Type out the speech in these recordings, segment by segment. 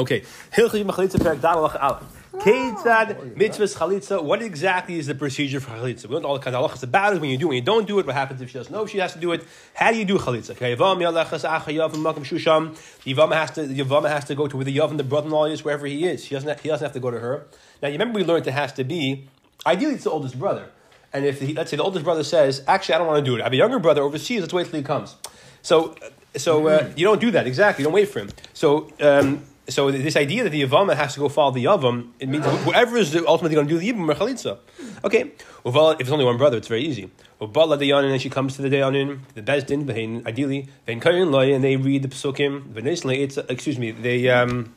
Okay. Hilchim Chalitza Perak Dalach Aleph. Ketzad mitzvahs chalitza. What exactly is the procedure for chalitza? We learned all the kind of halachas about it. When you do, when you don't do it, what happens if she doesn't know she has to do it? How do you do chalitza? Okay, Yavam yalachas acha yavam makam shusham. The Yavam has to. The Yavam has to go to where the Yavam, the brother-in-law is, wherever he is. He doesn't. Have, he doesn't have to go to her. Now, you remember we learned it has to be. Ideally, it's the oldest brother. And if he, let's say the oldest brother says, "Actually, I don't want to do it. I have a younger brother overseas. Let's wait till he comes." So, so uh, you don't do that exactly. You don't wait for him. So. Um, so this idea that the Yavama has to go follow the Yavam, it means whoever is ultimately going to do the Yibam or Chalitza. Okay, if it's only one brother, it's very easy. Ubala the Yanin, and she comes to the Dayanin, the Bezdin, ideally, Vein Loy, and they read the Psukim, it's, excuse me, they, um,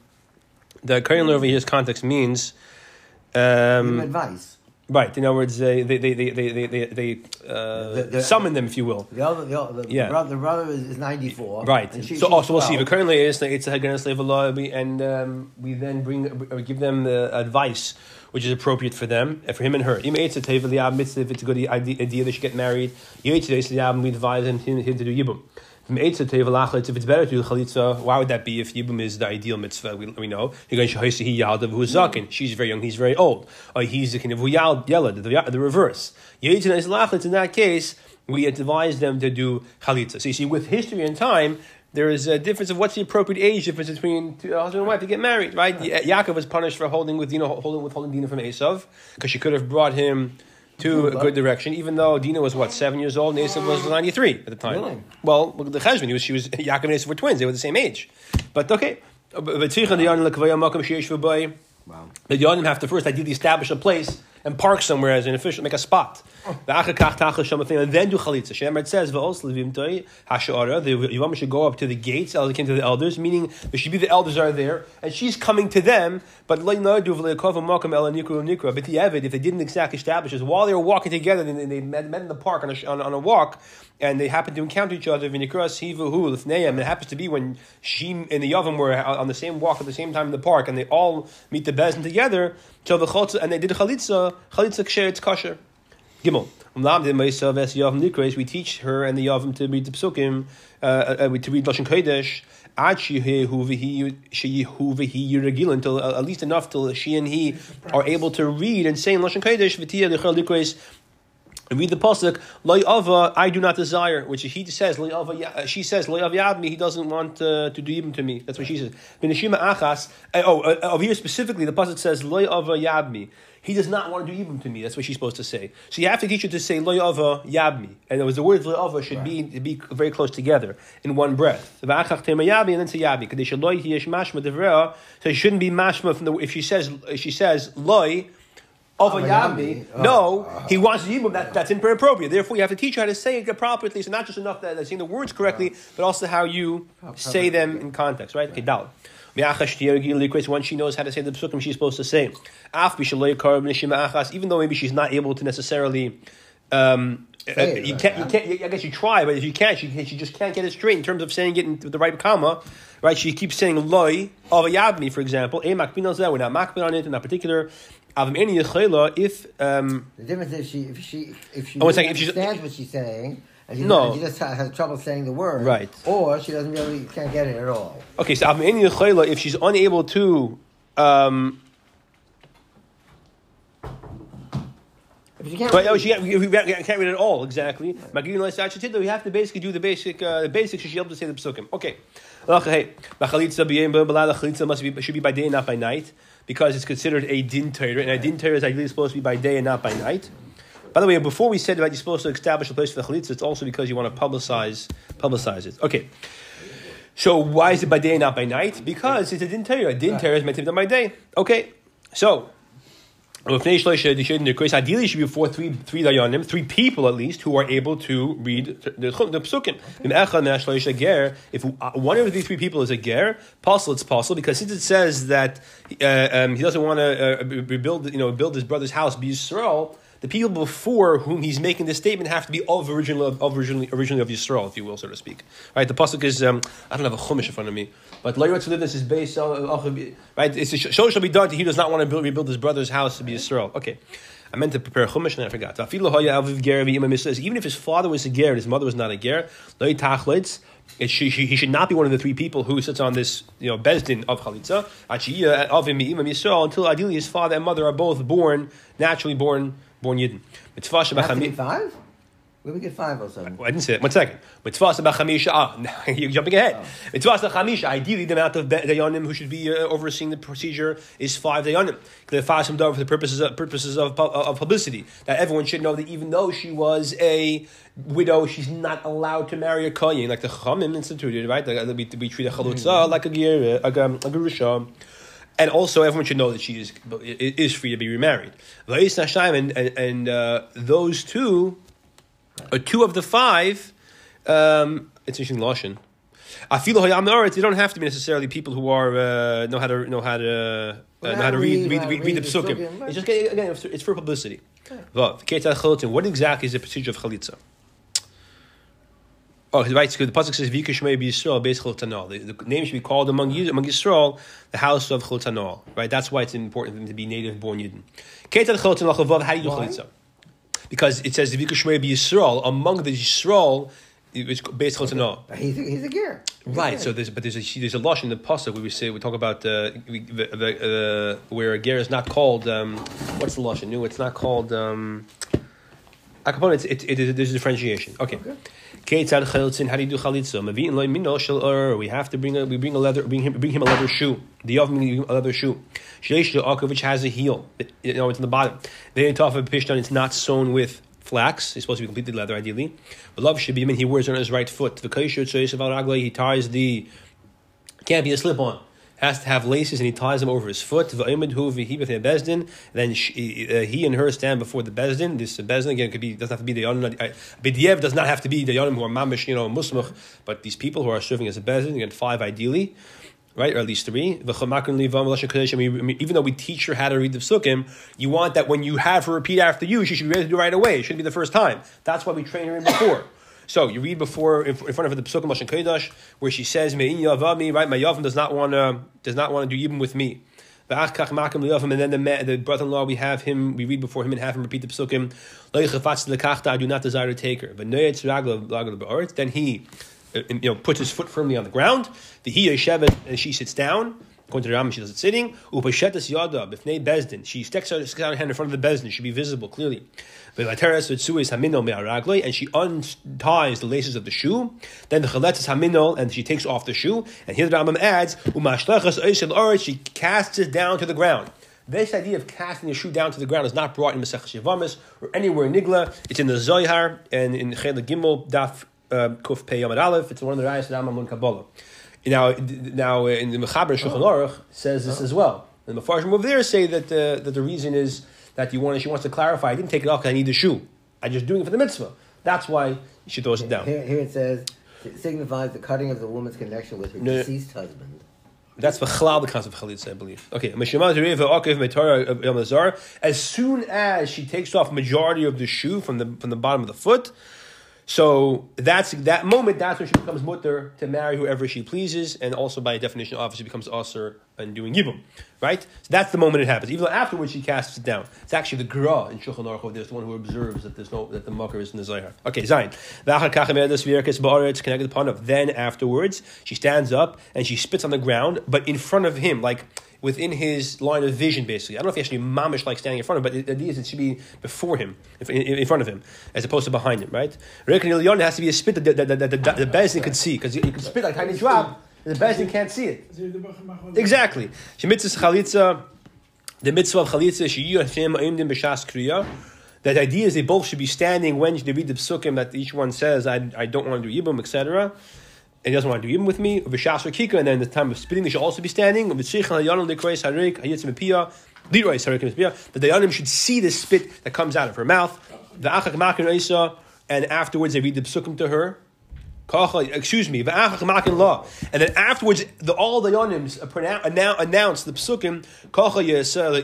the Kayin Loy over here's context means. Um, advice. Right. In other words, they they they they they they, they uh, the, the, summon them, if you will. The other, the, other, yeah. brother, the brother is ninety four. Right. She, so also we'll see. But currently, it's it's a Haganah and um, we then bring give them the advice which is appropriate for them, uh, for him and her. If it's a good idea they should get married, we advise him to do yibum. If it's better to do chalitza, why would that be if Yibum is the ideal mitzvah? We, we know. She's very young, he's very old. Or he's the kind of the, the reverse. In that case, we advise them to do chalitza. So you see, with history and time, there is a difference of what's the appropriate age difference between two, husband and wife to get married, right? Yaakov was punished for holding with you know holding withholding Dina from Esav because she could have brought him to a good direction, even though Dina was what seven years old, and Esav was ninety three at the time. Really? Well, the Cheshvan, he was she was Yaakov and Esav were twins; they were the same age. But okay, wow. the Yonim have to first ideally establish a place and park somewhere as an official, make a spot. Oh. And then do chalitza. Shemar says, the Yavama should go up to the gates, Elder came to the elders, meaning there should be the elders are there, and she's coming to them, but like the evidence if they didn't exactly establish this, while they were walking together, they, they met, met in the park on a, on, on a walk, and they happen to encounter each other, and it happens to be when she and the Yavam were on the same walk at the same time in the park, and they all meet the Bezin together, so the and they did chalitza, chalitza ksher, it's kosher. Gimel. We teach her and the Yavim to read the psukim, uh, uh, to read Lashon Kodesh, until uh, at least enough till she and he are able to read and say in Lashon Kodesh, and read the pasuk, Ava, I do not desire, which he says, Ava, she says, Ava Yadmi, he doesn't want uh, to do even to me. That's what she says. Benishima Achas, uh, oh, uh, over here specifically, the pasuk says, Ava Yadmi. He does not want to do even to me. That's what she's supposed to say. So you have to teach her to say Ava Yabmi. And it was the words Ava should right. be be very close together in one breath. And then say. So it shouldn't be mashma from the if she says if she says loy of a yami. No, he wants yibum. That, that's inappropriate. Therefore, you have to teach her how to say it appropriately. So not just enough that they're saying the words correctly, but also how you say them in context. Right? Okay, dal. Once she knows how to say the psukim she's supposed to say, even though maybe she's not able to necessarily. Um, uh, you can't. You can't. I guess you try, but if you can't, she, she just can't get it straight in terms of saying it in the right comma. Right? She keeps saying loy of a yabmi, for example. We're not makbin on it in that particular if um, the difference is she if she if she oh, understands if what she's saying. And she, no, she just has trouble saying the word, right? Or she doesn't really can't get it at all. Okay, so if she's unable to, um, if she can't, read, oh, she can't, can't read it at all exactly. Right. We have to basically do the basic, uh, the basics. She should be able to say the psukim. Okay, okay. must be should be by day, and not by night because it's considered a din Torah, and a din Torah is ideally supposed to be by day and not by night. By the way, before we said about you're supposed to establish a place for the chalitza, it's also because you want to publicize publicize it. Okay. So why is it by day and not by night? Because it's a din Torah. A din Torah is meant to be done by day. Okay. So Ideally, should be before three three dayanim, three people at least, who are able to read the, the, the psukim. If one of these three people is a ger, possible it's possible because since it says that uh, um, he doesn't want to uh, rebuild, you know, build his brother's house, be Yisrael, the people before whom he's making this statement have to be of originally of originally, originally of Yisrael, if you will, so to speak. Right? The pasuk is um, I don't have a chumash in front of me, but Loyot this is based on right. It's a show shall be done. He does not want to build, rebuild his brother's house to be Yisrael. Okay. I meant to prepare chumash and I forgot. Even if his father was a ger and his mother was not a ger, It, she, he should not be one of the three people who sits on this, you know, bezdin of chalitza. of him until ideally his father and mother are both born naturally born born yidden. Mitzvah five. Where we get five or something? I didn't say it. One second. Mitzvah chamisha. Ah, you're jumping ahead. Oh. Mitzvah chamisha. Ideally, the amount of dayanim who should be uh, overseeing the procedure is five dayanim. The fasim for the purposes of purposes of, of publicity. That everyone should know that even though she was a widow, she's not allowed to marry a kohen, like the Chamim instituted, right? Like, we, we treat a chalutza mm-hmm. like a ger, a, a, a gerusha. And also, everyone should know that she is is free to be remarried. And, and, and uh, those two or two of the five, um, it's interesting lashon. Afilu hayam they don't have to be necessarily people who are uh, know how to know how to uh, know how to read read, read, read, the psukim. It's just again it's for publicity. Okay. What exactly is the procedure of chalitza? Oh, right. So the pasuk says "Vika Shmei Yisrael Beis Chiltanol." The, the name should be called among among Yisrael the house of Chiltanol. Right. That's why it's important for them to be native born Yidden. How do you do chalitza? because it says Vika Shmei Yisrael among the Yisrael. It's based on no. He's a, he's a gear. Right. So there's but there's a there's a lush in the pasuk where we say we talk about uh, the, the, uh, where a ger is not called um, what's the lush? No, it's not called. Um, Akapon, it's, it, it, it, there's a differentiation. Okay. okay. How do you do chalitza? We have to bring a we bring a leather bring him bring him a leather shoe. The oven a leather shoe. which has a heel. You know, it's in the bottom. Then top of pishtan, it's not sewn with flax. It's supposed to be completely leather, ideally. But love should be. I mean, he wears it on his right foot. The he ties the can't be a slip on has to have laces and he ties them over his foot. Then she, uh, he and her stand before the bezdin. This bezdin again could be doesn't have to be the yonim. Uh, Bidyev does not have to be the yonim who are mamish, you know, musmach, but these people who are serving as a bezdin, again five ideally. Right, or at least three. Even though we teach her how to read the psukim, you want that when you have her repeat after you, she should be ready to do right away. It shouldn't be the first time. That's why we train her in before. So you read before in front of the Pesukim Lashon Kodesh where she says Mein Yavami, right? My Yavam does not want to does not want to do even with me. And then the, the brother-in-law, we have him, we read before him and have him repeat the psukim. I do not desire to take her. But then he, uh, you know, puts his foot firmly on the ground. The he and she sits down. According to the Rambam, she does it sitting. Upashetas yada b'fnei bezdin. She sticks out, sticks out her hand in front of the bezdin. It should be visible clearly. And she unties the laces of the shoe. Then the chaletzes haminol, and she takes off the shoe. And here the Rambam adds, she casts it down to the ground. This idea of casting the shoe down to the ground is not brought in Masech Shivamis or anywhere in Nigla. It's in the Zohar and in Chel Gimel Daf uh, Kuf Pei Yamad Aleph. It's one of the Rayas Rambam Mun Kabbalah. Now, now uh, in the Mechaber Shulchan Aruch says this as well. And the Mefarshim over there say that uh, that the reason is that you want. She wants to clarify. I didn't take it off because I need the shoe. I'm just doing it for the mitzvah. That's why she throws it down. Here, here it says it signifies the cutting of the woman's connection with her no, deceased husband. That's the chalal the concept of chalitza, I believe. Okay, as soon as she takes off majority of the shoe from the from the bottom of the foot, so that's that moment. That's when she becomes mutter to marry whoever she pleases, and also by definition, obviously becomes usher and doing yibum, right? So that's the moment it happens. Even though afterwards she casts it down. It's actually the gra in Shulchan Aruch. There's the one who observes that there's no that the mucker is in the zayar. Okay, Zayin. Then afterwards she stands up and she spits on the ground, but in front of him, like within his line of vision, basically. I don't know if he actually mamish like standing in front of him, but the idea is it should be before him, in, front of him, as opposed to behind him, right? Reckon has to be a spit that the, the, the, the, the Bezin could see, because you, can spit like tiny drop, and the Bezin can't see it. Exactly. Shemitzvah chalitza, the mitzvah of chalitza, sheyu Hashem aimdim kriya, that idea is they both should be standing when they read the psukim that each one says, I, I don't want to do yibum, etc and he doesn't want to do even with me. V'shas kika, and then the time of spitting, they should also be standing. The Dayanim should see the spit that comes out of her mouth. The and afterwards they read the psukim to her excuse me, and then afterwards, the, all the yonims announce the psukim,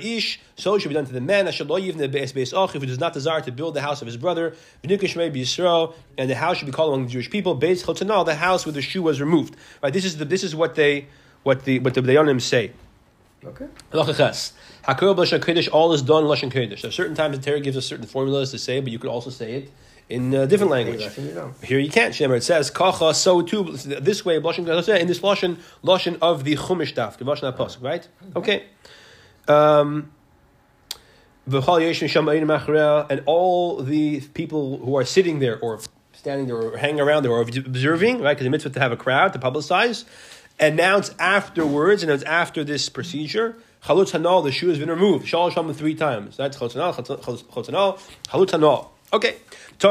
ish, so it should be done to the man, who does not desire to build the house of his brother, and the house should be called among the Jewish people, the house where the shoe was removed. Right, this is the, this is what they what the what the Dayanim say. Okay. All is done in Lashon Kodesh. There are certain times the Torah gives us certain formulas to say, but you could also say it in a different language. Here you can't. Shemer, it says kacha, so too. This way, blushing in this lashon, lashon of the chumash daf, the lashon pasuk, right? Okay. Um, and all the people who are sitting there or standing there or hanging around there or observing, right? Because the mitzvah to have a crowd to publicize, announce afterwards, and it's after this procedure. Chalutz hanal, the shoe has been removed. Shal sham three times. That's chalutz hanal, chalutz hanal, chalutz hanal. Okay. The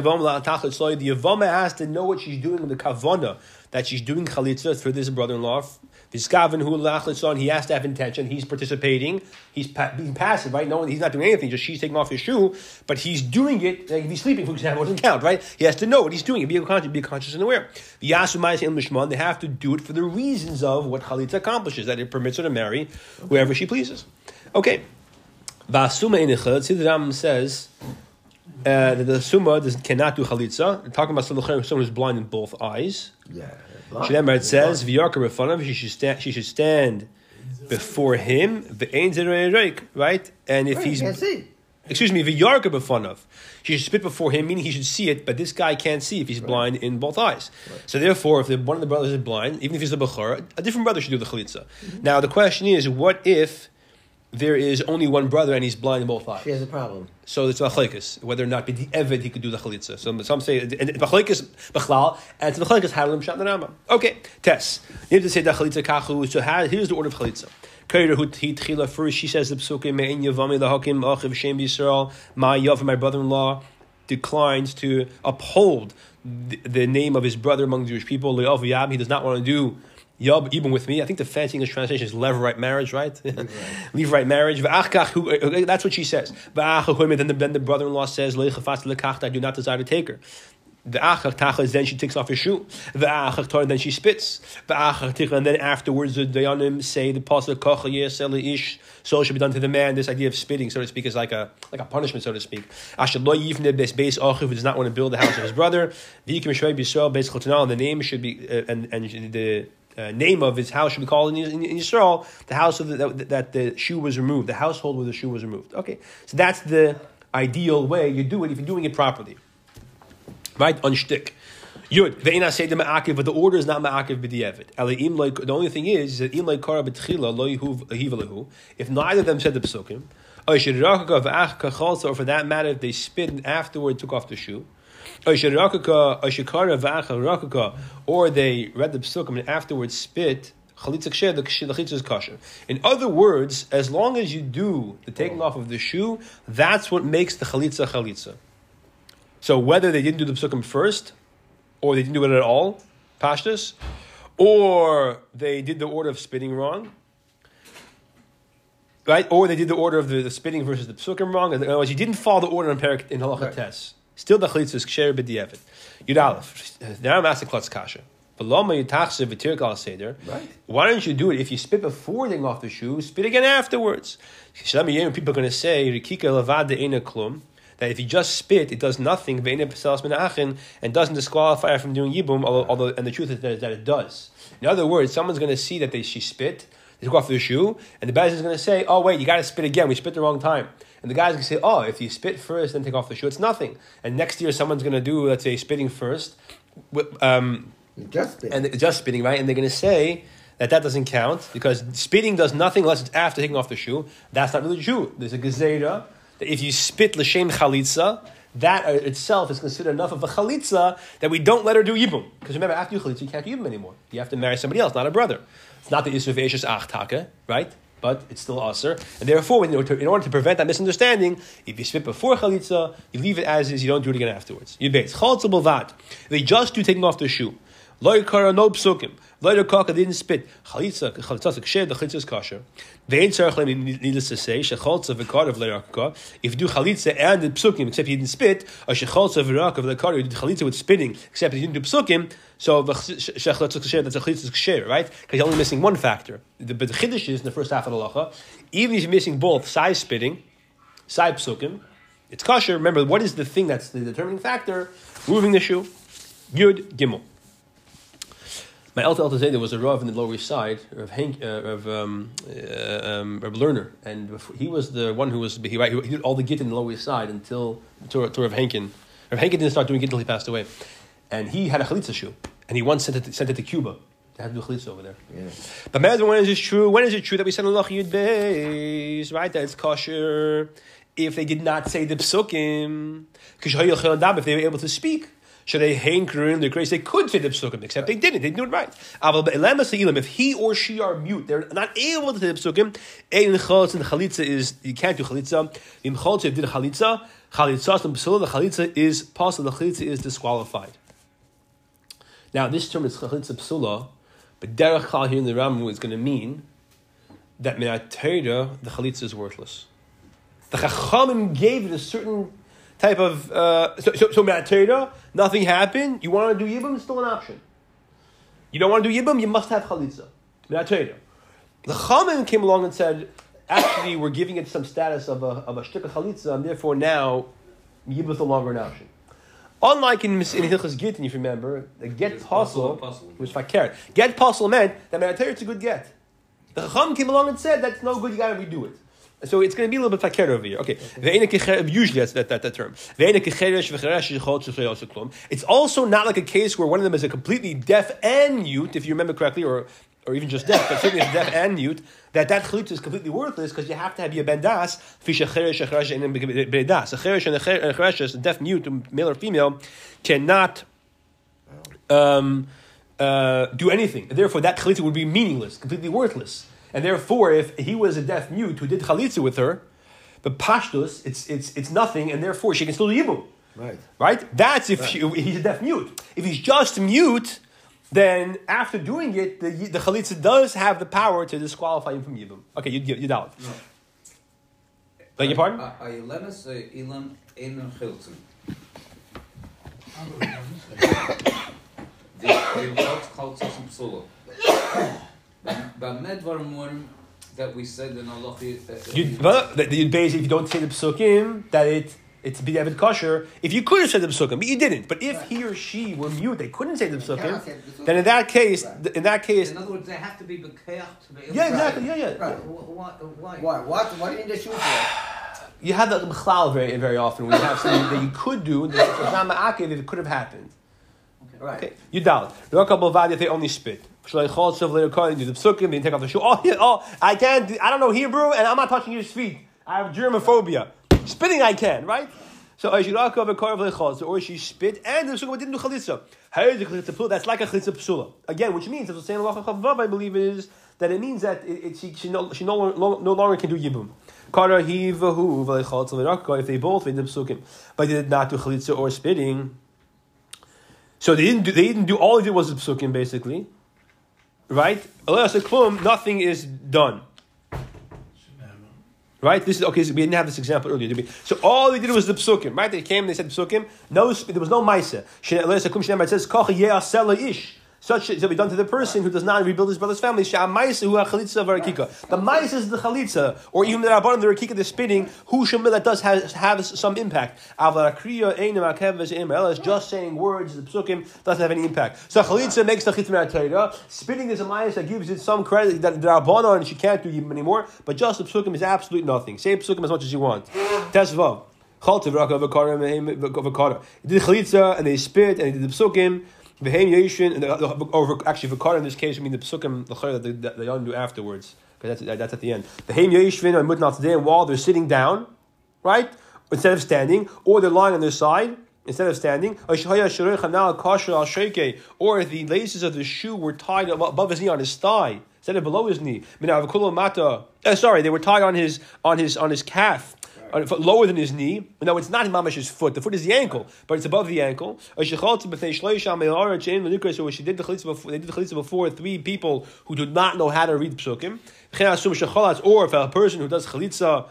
Yavama has to know what she's doing with the kavana that she's doing chalitza for this brother-in-law. Vizkavan who lachlitzon, he has to have intention. He's participating. He's pa- being passive, right? No, he's not doing anything. Just she's taking off his shoe, but he's doing it. Like if he's sleeping, for example, doesn't count, right? He has to know what he's doing. Be conscious, be conscious and aware. They have to do it for the reasons of what chalitza accomplishes, that it permits her to marry whoever she pleases. Okay. Vasuma. See the Ram says. Uh, that the summa does, cannot do chalitza. We're talking about someone who's blind in both eyes. Yeah. Shemar it says refunav. She should stand. She should stand before him. The right? And if he's excuse me, v'yarka befunav. She should spit before him, meaning he should see it, but this guy can't see if he's right. blind in both eyes. Right. So therefore, if the, one of the brothers is blind, even if he's a bechor, a different brother should do the chalitza. Mm-hmm. Now the question is, what if there is only one brother and he's blind in both eyes. She has a problem. So it's machlekes whether or not the evid he could do the chalitza. So some say machlekes bechlal and it's machlekes halim shat rama. Okay, test. You have to say the chalitza kachu. So here's the order of chalitza. First, she says the psukim me'in yavami lahakim achiv shem yisrael. My yav, my brother-in-law, declines to uphold the, the, name of his brother among the Jewish people. He does not want to do Yub, even with me. I think the fancy English translation is levirate marriage, right? Leave right marriage. That's what she says. Then the, then the brother in law says, I do not desire to take her. The achach then she takes off her shoe. The achach tar, then she spits. The achach and then afterwards the dayanim say the pasuk ish. So it should be done to the man. This idea of spitting, so to speak, is like a like a punishment, so to speak. Asher lo yifne base achiv does not want to build the house of his brother. V'yikim shvei b'Yisrael base chotanal. The name should be uh, and and the uh, name of his house should be called in, in, in the house of the, that, that, the shoe was removed, the household where the shoe was removed. Okay, so that's the ideal way you do it if you're doing it properly. Right? Unshtick. Yud. Ve'ina the ma'akiv, but the order is not ma'akiv b'di'evet. like The only thing is, is that kara If neither of them said the psukim, or for that matter, if they spit and afterward took off the shoe, or they read the psukim and afterwards spit, the chalitza is kosher. In other words, as long as you do the taking off of the shoe, that's what makes the chalitza chalitza. So whether they didn't do the psukim first, or they didn't do it at all, pashtus, or they did the order of spitting wrong, right? Or they did the order of the, the spitting versus the psukim wrong. In other words, you didn't follow the order in in halacha right. Still the chalitza is ksher b'di'evet. Yud Aleph. Now I'm asking klutz kasha. Right. Why don't you do it if you spit before taking off the shoe? Spit again afterwards. People are going to say that if you just spit, it does nothing and doesn't disqualify from doing yibum. Although, and the truth is that it does. In other words, someone's going to see that they, she spit, they took off the shoe, and the is going to say, "Oh wait, you got to spit again. We spit the wrong time." And the guy's gonna say, oh, if you spit first, then take off the shoe, it's nothing. And next year, someone's gonna do, let's say, spitting first, um, just spitting. and just spitting, right? And they're gonna say that that doesn't count because spitting does nothing unless it's after taking off the shoe. That's not really true. There's a gezerah that if you spit l'shem chalitza, that itself is considered enough of a chalitza that we don't let her do yibum. Because remember, after you chalitza, you can't do yibum anymore. You have to marry somebody else, not a brother. It's not the Yisuf Eshes Achtake, right? But it's still aser. And therefore, in order, to, in order to prevent that misunderstanding, if you spit before chalitza, you leave it as is. You don't do it again afterwards. You base chalitza b'vad. They just do taking off the shoe. Loy kara no psukim. Loy kaka didn't spit. Chalitza ksher. The chalitza is kosher. They ain't tzarich needless to say shechalitza v'kar of lerakaka. If you do chalitza and the psukim, except you didn't spit, or shechalitza v'rak of the kar, you did chalitza with spitting, except you didn't do psukim. So shechalitza ksher, that's a chalitza ksher, right? Because you're only missing one factor. The, but the chiddush is in the first half of the lacha. Even if you're missing both side spitting, side psukim, it's kosher. Remember, what is the thing that's the determining factor? Moving the shoe. Yud Gimel. My Elta Elta there was a Rav in the Lower East Side, of Hank, uh, of um, uh, um, Rav Lerner, and he was the one who was he, he did all the git in the Lower East Side until to, to Rav Henkin, Rav Henkin didn't start doing it until he passed away. And he had a chalitza shoe. And he once sent it, to, sent it to Cuba. They do chalitza over there. Yeah. But man, when is it true? When is it true that we send Allah Yud Beis? Right? That it's kosher. If they did not say the psukim. Because if they were able to speak. Should they hanker in the grace? They could say the psukim, except they didn't. They didn't do it right. If he or she are mute, they're not able to say the psukim. Ein chalitza, the chalitza is you can't do chalitza. In chalitza, did chalitza. Chalitza and psula. The chalitza is possible. The chalitza is disqualified. Now, this term is chalitza psula, but derech chal here in the Ramu is going to mean that minat the chalitza is worthless. The chachamim gave it a certain type of uh, so so, so nothing happened. You want to do yibum, it's still an option. You don't want to do yibum, you must have chalitza. The Chaman came along and said, actually, we're giving it some status of a of a shtika chalitza, and therefore now yibum is no longer an option. Unlike in, in Hilchas Gittin, if you remember, the get puzzle, which fakir, get puzzle meant that it's a good get. The Chacham came along and said that's no good, you gotta redo it. So it's going to be a little bit fakir over here. Okay, usually that's that, that, that term. It's also not like a case where one of them is a completely deaf and mute, if you remember correctly, or or even just deaf, but certainly it's deaf and mute, that that chalitza is completely worthless because you have to have your bendas, fish a cheresh, a cheresh, and bedas. A cheresh and a cheresh, a deaf mute, male or female, cannot um, uh, do anything. Therefore, that chalitza would be meaningless, completely worthless. And therefore, if he was a deaf mute who did chalitza with her, but pashtus, it's, it's, it's nothing, and therefore she can still do yibum. Right. Right? That's if right. She, he's a deaf mute. If he's just mute, then after doing it, the, the chalitza does have the power to disqualify him from yibum. Okay, you, you, you doubt. No. Beg your pardon? that we said in Allah. You, but you basically, if you don't say the psukim, that it it's b'diavad kosher. If you could have said the psukim, but you didn't. But if he or she were mute, they couldn't say the psukim. Then in that case, in that case, in other words, they have to be b'keach to be. Yeah, exactly. Yeah, yeah. Right. Why? Why? Why? What? What do you need shoot for? You have that b'chlal very very often. When you have something that you could do, it's not ma'akev if it could have happened. Okay. Right. Okay. You doubt. The Rakab Vadia they only spit. Should I call to the psukim, they take off the shoe. Oh, yeah, oh, I can't, I don't know Hebrew, and I'm not touching your feet. I have germophobia. Spitting I can, right? So v'karv or she spit, and the psukim didn't do chalitza. How is? That's like a chalitza psula. Again, which means, as the saying I believe, it is, that it means that it, it, she, she, no, she no, no, longer can do yibum. If they both made the psukim, but they did not do chalitza or spitting. So they didn't do, they didn't do all they did was the psukim basically right? Nothing is done. Right? This is okay. So we didn't have this example earlier? So all they did was the psukim, right? They came and they said psukim. No, there was no ma'isa. It says ish such shall be done to the person who does not rebuild his brother's family. The mice is the chalitza, or even the rabbanon the rakika, the spitting. Who that does have, have some impact. Just saying words, the psukim doesn't have any impact. So chalitza makes the chitza Spitting is a mice that gives it some credit that the rabbanon she can't do anymore. But just the psukim is absolutely nothing. Say psukim as much as you want. Tesvav. He did chalitza and they spit and he did the psukim. V'heim yeshin, or actually v'kar in this case, I mean the psukim that they, that they undo afterwards, because that's, that's at the end. V'heim yeshin or mutnat and while they're sitting down, right, instead of standing, or they're lying on their side, instead of standing, or if the laces of the shoe were tied above his knee on his thigh, instead of below his knee. Uh, sorry, they were tied on his on his on his calf lower than his knee. No, it's not Mamash's foot. The foot is the ankle, but it's above the ankle. She did the chalitza before. They did the chalitza before three people who did not know how to read psukim. Or if a person who does chalitza.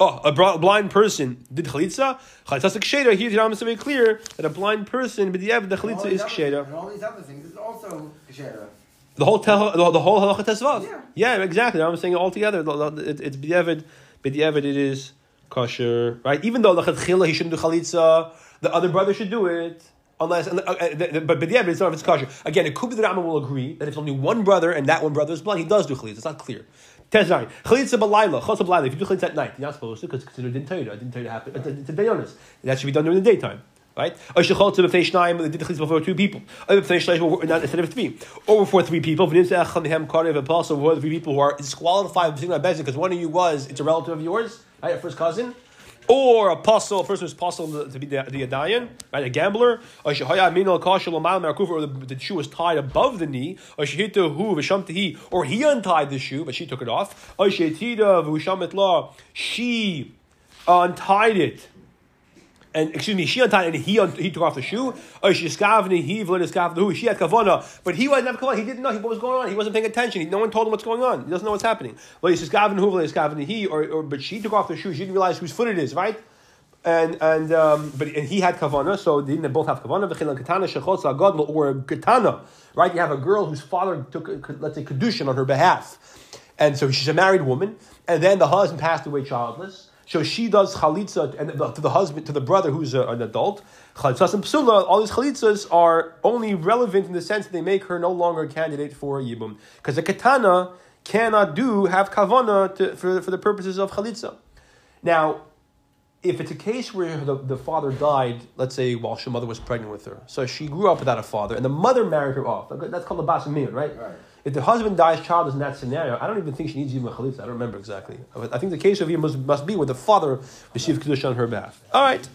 Oh, a blind person did chalitza. Chalitza ksheda. Here, the Rambam is very clear that a blind person, but the the chalitza is ksheda. And all these other things is also ksheda. The whole tel, the, whole halacha tesvav. Yeah. yeah, exactly. I'm saying it all together. it's b'yevid but it is kosher, right? Even though the he shouldn't do chalitza, the other brother should do it. Unless, uh, uh, but the it's not if it's kosher. Again, it could be that Rambam will agree that if only one brother and that one brother is blind, he does do chalitza. It's not clear. Tezayin. Chalitza balayla, chalitza balayla. If you do chalitza at night, you're not supposed to because it's considered didn't tell you to happen. It's a day honest. That should be done during the daytime. Right? To b'fnei shnayim, they did the chalitza before two people. B'fnei shleish, instead of three. Or before three people. V'nim se'acham hem karev apostle, before three people who are disqualified from sitting on because one of you was, it's a relative of yours, right? A first cousin or apostle, person who's apostle to be the, the Adayan, right, a gambler, or the, the shoe was tied above the knee, or or he untied the shoe, but she took it off, she untied it and excuse me, she untied and he he took off the shoe. Or she skavni, he who she had kavana, but he wasn't kavana. He didn't know what was going on. He wasn't paying attention. He, no one told him what's going on. He doesn't know what's happening. But he says gavni who skavni he, or, or but she took off the shoe. She didn't realize whose foot it is, right? And and um, but and he had kavana, so they both have kavana. katana shechotz agadol or katana, right? You have a girl whose father took let's say kedushin on her behalf, and so she's a married woman, and then the husband passed away childless so she does chalitza and to the husband, to the brother who's a, an adult. And psula, all these chalitzas are only relevant in the sense that they make her no longer a candidate for a yibum. Because a katana cannot do, have kavana to, for, for the purposes of chalitza. Now, if it's a case where the, the father died, let's say while her mother was pregnant with her, so she grew up without a father, and the mother married her off. That's called a basamiyah, right? right? If the husband dies childless in that scenario, I don't even think she needs even a chalitza. I don't remember exactly. I think the case of you must, must be where the father received kedusha on her behalf. All right.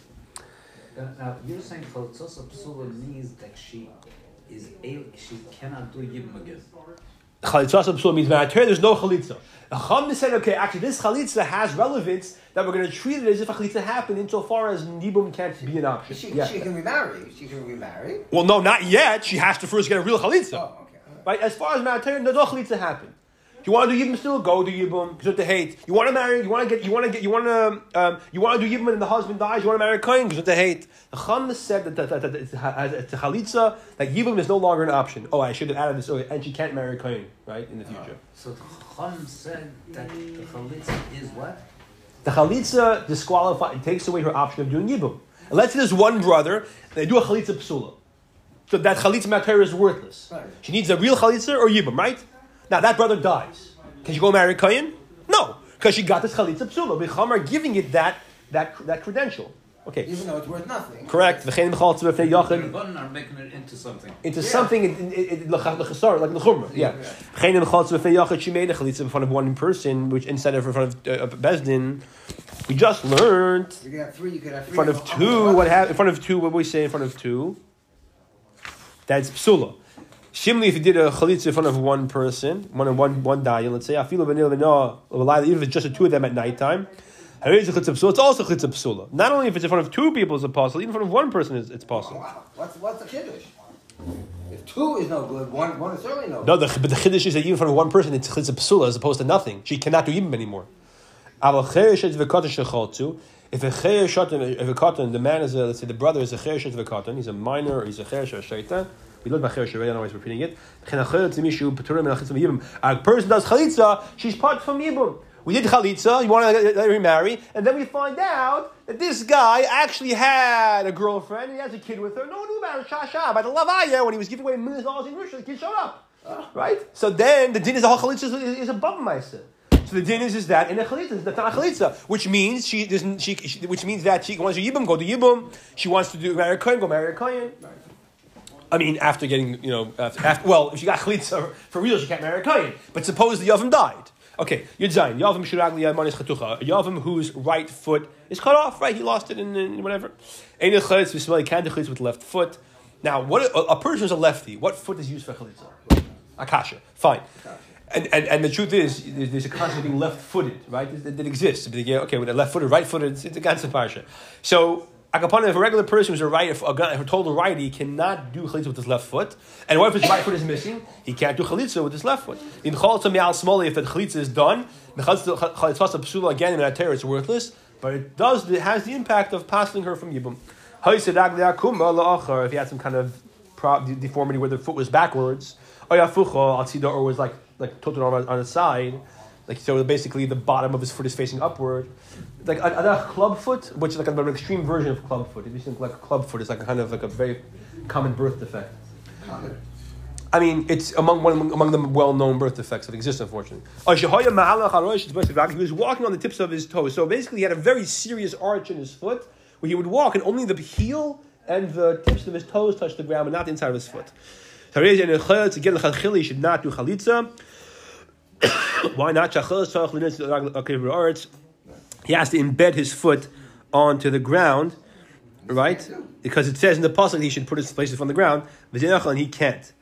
Now you're saying chalitza psula means that she is a, she cannot do yibum again. Chalitza psula means when there's no chalitza. Chum said, okay, actually this chalitza has relevance that we're going to treat it as if a chalitza happened insofar as nibum can't be an option. She, yeah. she can remarry. She can remarry. Well, no, not yet. She has to first get a real chalitza. Oh. Right? As far as maritarian, the doch to happen. You want to do yibum still? Go do yibum. Because to hate. You want to marry? You want to get? You want to get? You want to? Um, you want to do yibum and the husband dies? You want to marry a kohen? Because to hate. The Chum said that, that, that, that it's, a chalitza that yibum is no longer an option. Oh, I should have added this. Oh, and she can't marry a kohen, right? In the future. So the Chum said that the chalitza is what? The chalitza disqualifies. It takes away her option of doing yibum. And let's say there's one brother they do a chalitza psula. So that chalitza mater is worthless. Right. She needs a real chalitza or yibum, right? Now that brother dies. Can she go marry Kayin? No, because she got this chalitza psula. Bicham giving it that, that, that credential. Okay. Even though it's worth nothing. Correct. V'chein b'chal tzvah fnei yachid. are making it into something. Into yeah. something, l'chasar, like l'chumra. Yeah. V'chein b'chal tzvah fnei yachid. She made a chalitza in front of one person, which instead of in front of uh, Bezdin, we just learned. You could have three. You could have three. In front of two. What happened? In front of two. What we say in front of two? That's psula. Shimli, if you did a chalitza in front of one person, one one one dayan, let's say, afilu v'nil v'no, even if it's just the two of them at nighttime, it's also chalitza psula. Not only if it's in front of two people is it possible, even in front of one person is it's possible. Wow. What's what's the kiddush? If two is no good, one one is certainly no. No, the, but the chiddush is that even in front of one person it's chalitza psula as opposed to nothing. She cannot do even anymore. If a cheir if a cotton, the man is a, let's say the brother is a of a cotton, he's a minor, he's a cheir shaita. We look at cheir I don't know why he's repeating it. A person does chalitza, she's part from yibum. We did chalitza, you want to let her remarry, and then we find out that this guy actually had a girlfriend, and he has a kid with her. No one knew about it, shasha, by the lavaya, when he was giving away millions of dollars in Russia, the kid showed up. Ah. Right? So then the din is a chalitza is, is a bum so the din is, is that in a chalitza, that's not a chalitza, which means she doesn't. She, she which means that she wants to yibum, go to yibum. She wants to do marry a kohen, go marry a kohen. I mean, after getting you know, after, after, well, if she got chalitza for real, she can't marry a kohen. But suppose the yavam died. Okay, Yud Zayin. Yavam shiragli yamanis chatucha. A yavam whose right foot is cut off. Right, he lost it in, in whatever. Ein chalitz v'smeli can't chalitz with left foot. Now, what a, a person is a lefty. What foot is used for chalitza? Akasha. Fine. And, and, and the truth is, there's a concept of being left-footed, right? That, that exists. Okay, with a left-footed, right-footed, it's, it's a ganze parsha. So, Akapana, if a regular person who's a right, if a, a total righty cannot do chalitza with his left foot, and what if his right foot is missing? He can't do chalitza with his left foot. In chalitza smoli, if the chalitza is done, the chalitza psula again in that is worthless, but it does, it has the impact of passing her from yibum. If he had some kind of deformity where the foot was backwards, or was like like tilted on on his side, like so basically the bottom of his foot is facing upward, like a, a club foot, which is like an extreme version of club foot. If you think like a club foot is like a kind of like a very common birth defect. I mean, it's among one among the well-known birth defects that exist, unfortunately. Oh, he was walking on the tips of his toes, so basically, he had a very serious arch in his foot, where he would walk, and only the heel and the tips of his toes touched the ground, but not the inside of his foot. Again, should not do chalitza. Why not? He has to embed his foot onto the ground, right? Because it says in the pasuk he should put his places on the ground, and he can't.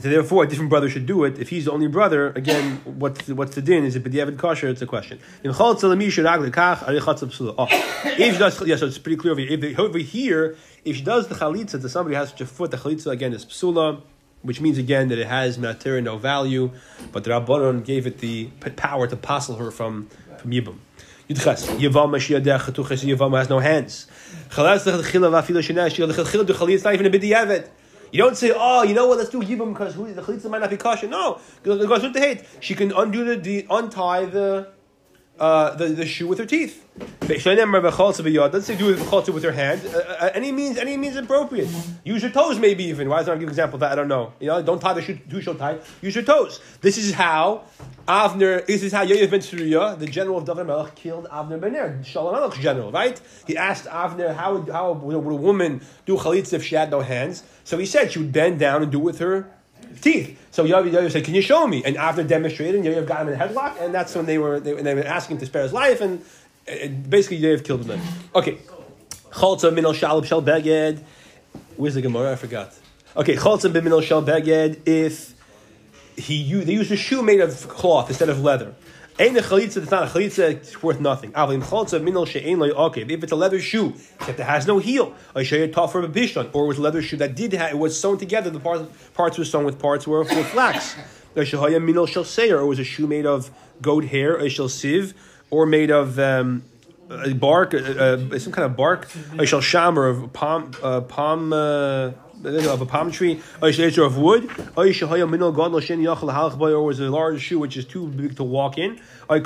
So therefore, a different brother should do it. If he's the only brother, again, what's the, what's the din? Is it b'diavad kosher? It's a question. Oh, if she does, yeah, so it's pretty clear over here. If, over here, if she does the chalitza to somebody has such a foot, the chalitza again is psula, which means again that it has matir no value, but the Rabbanon gave it the power to passel her from from yibum. Yudches Yavam Mashiach Tuches Yavam has no hands. Chalas Chila Vafila Shenesh Chila Duchali. It's not even a b'diavad. You don't say, oh, you know what? Let's do yibum because the chalitza might not be kosher. No, with the hate. She can undo the, the untie the uh, the, the shoe with her teeth. Doesn't say do it with with her hand. Uh, uh, any means any means appropriate. Use your toes, maybe even. Why is not give an example of that? I don't know. You know, don't tie the shoe too show tight. Use your toes. This is how Avner. This is how Yoav ben Tzruya, the general of David Melech, killed Avner ben Ner, Shalom Melech's general. Right? He asked Avner how how would a woman do chalitza if she had no hands. So he said she would bend down and do it with her teeth. So Yoav, Yoav said, "Can you show me?" And after demonstrating, Yoav got him in a headlock, and that's when they were they, they were asking him to spare his life, and, and basically Yoav killed him. Okay, chalza minol shalab shel beged. Where's the Gemara? I forgot. Okay, chalza b'minol shel beged. If he they used a shoe made of cloth instead of leather. Ain't a chalitza, it's not a chalitza, it's worth nothing. If it's a leather shoe except it has no heel, I show you tougher a bishon, or it was a leather shoe that did have, it was sewn together, the parts, parts were sewn with parts were with flax. Or it was a shoe made of goat hair, a shall sieve, or made of um, a bark, uh, some kind of bark, a shall sham, or of a palm, uh, palm, uh, of a palm tree, of wood, or was a large shoe which is too big to walk in, or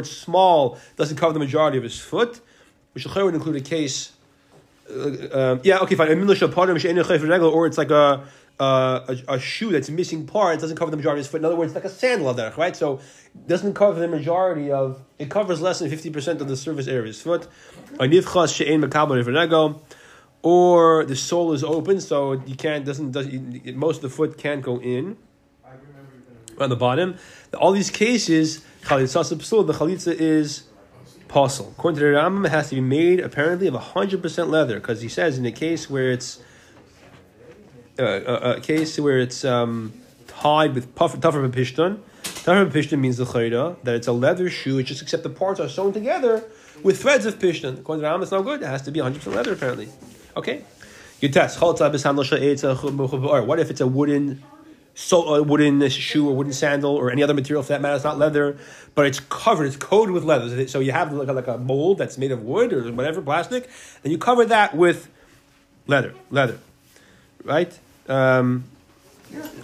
it's small, doesn't cover the majority of his foot, which would include a case. Uh, um, yeah, okay, fine. Or it's like a, Uh, a, a, shoe that's missing parts, doesn't cover the majority of his foot. In other words, it's like a sandal that, right? So doesn't cover the majority of, it covers less than 50% of the surface area of his foot or the sole is open, so you can't doesn't does most of the foot can't go in. On the bottom, all these cases, the chalitza is possible. According to the Rambam, it has to be made apparently of hundred percent leather, because he says in a case where it's uh, a, a, case where it's um, tied with tougher pishton. Tougher pishton means the chayda that it's a leather shoe. It's just except the parts are sewn together with threads of pishton. According to Rambam, it's not good. It has to be hundred percent leather apparently. Okay, you test. What if it's a wooden, so a wooden shoe or wooden sandal or any other material for that matter? It's not leather, but it's covered. It's coated with leather. So you have like a, like a mold that's made of wood or whatever plastic, and you cover that with leather. Leather, right? Um,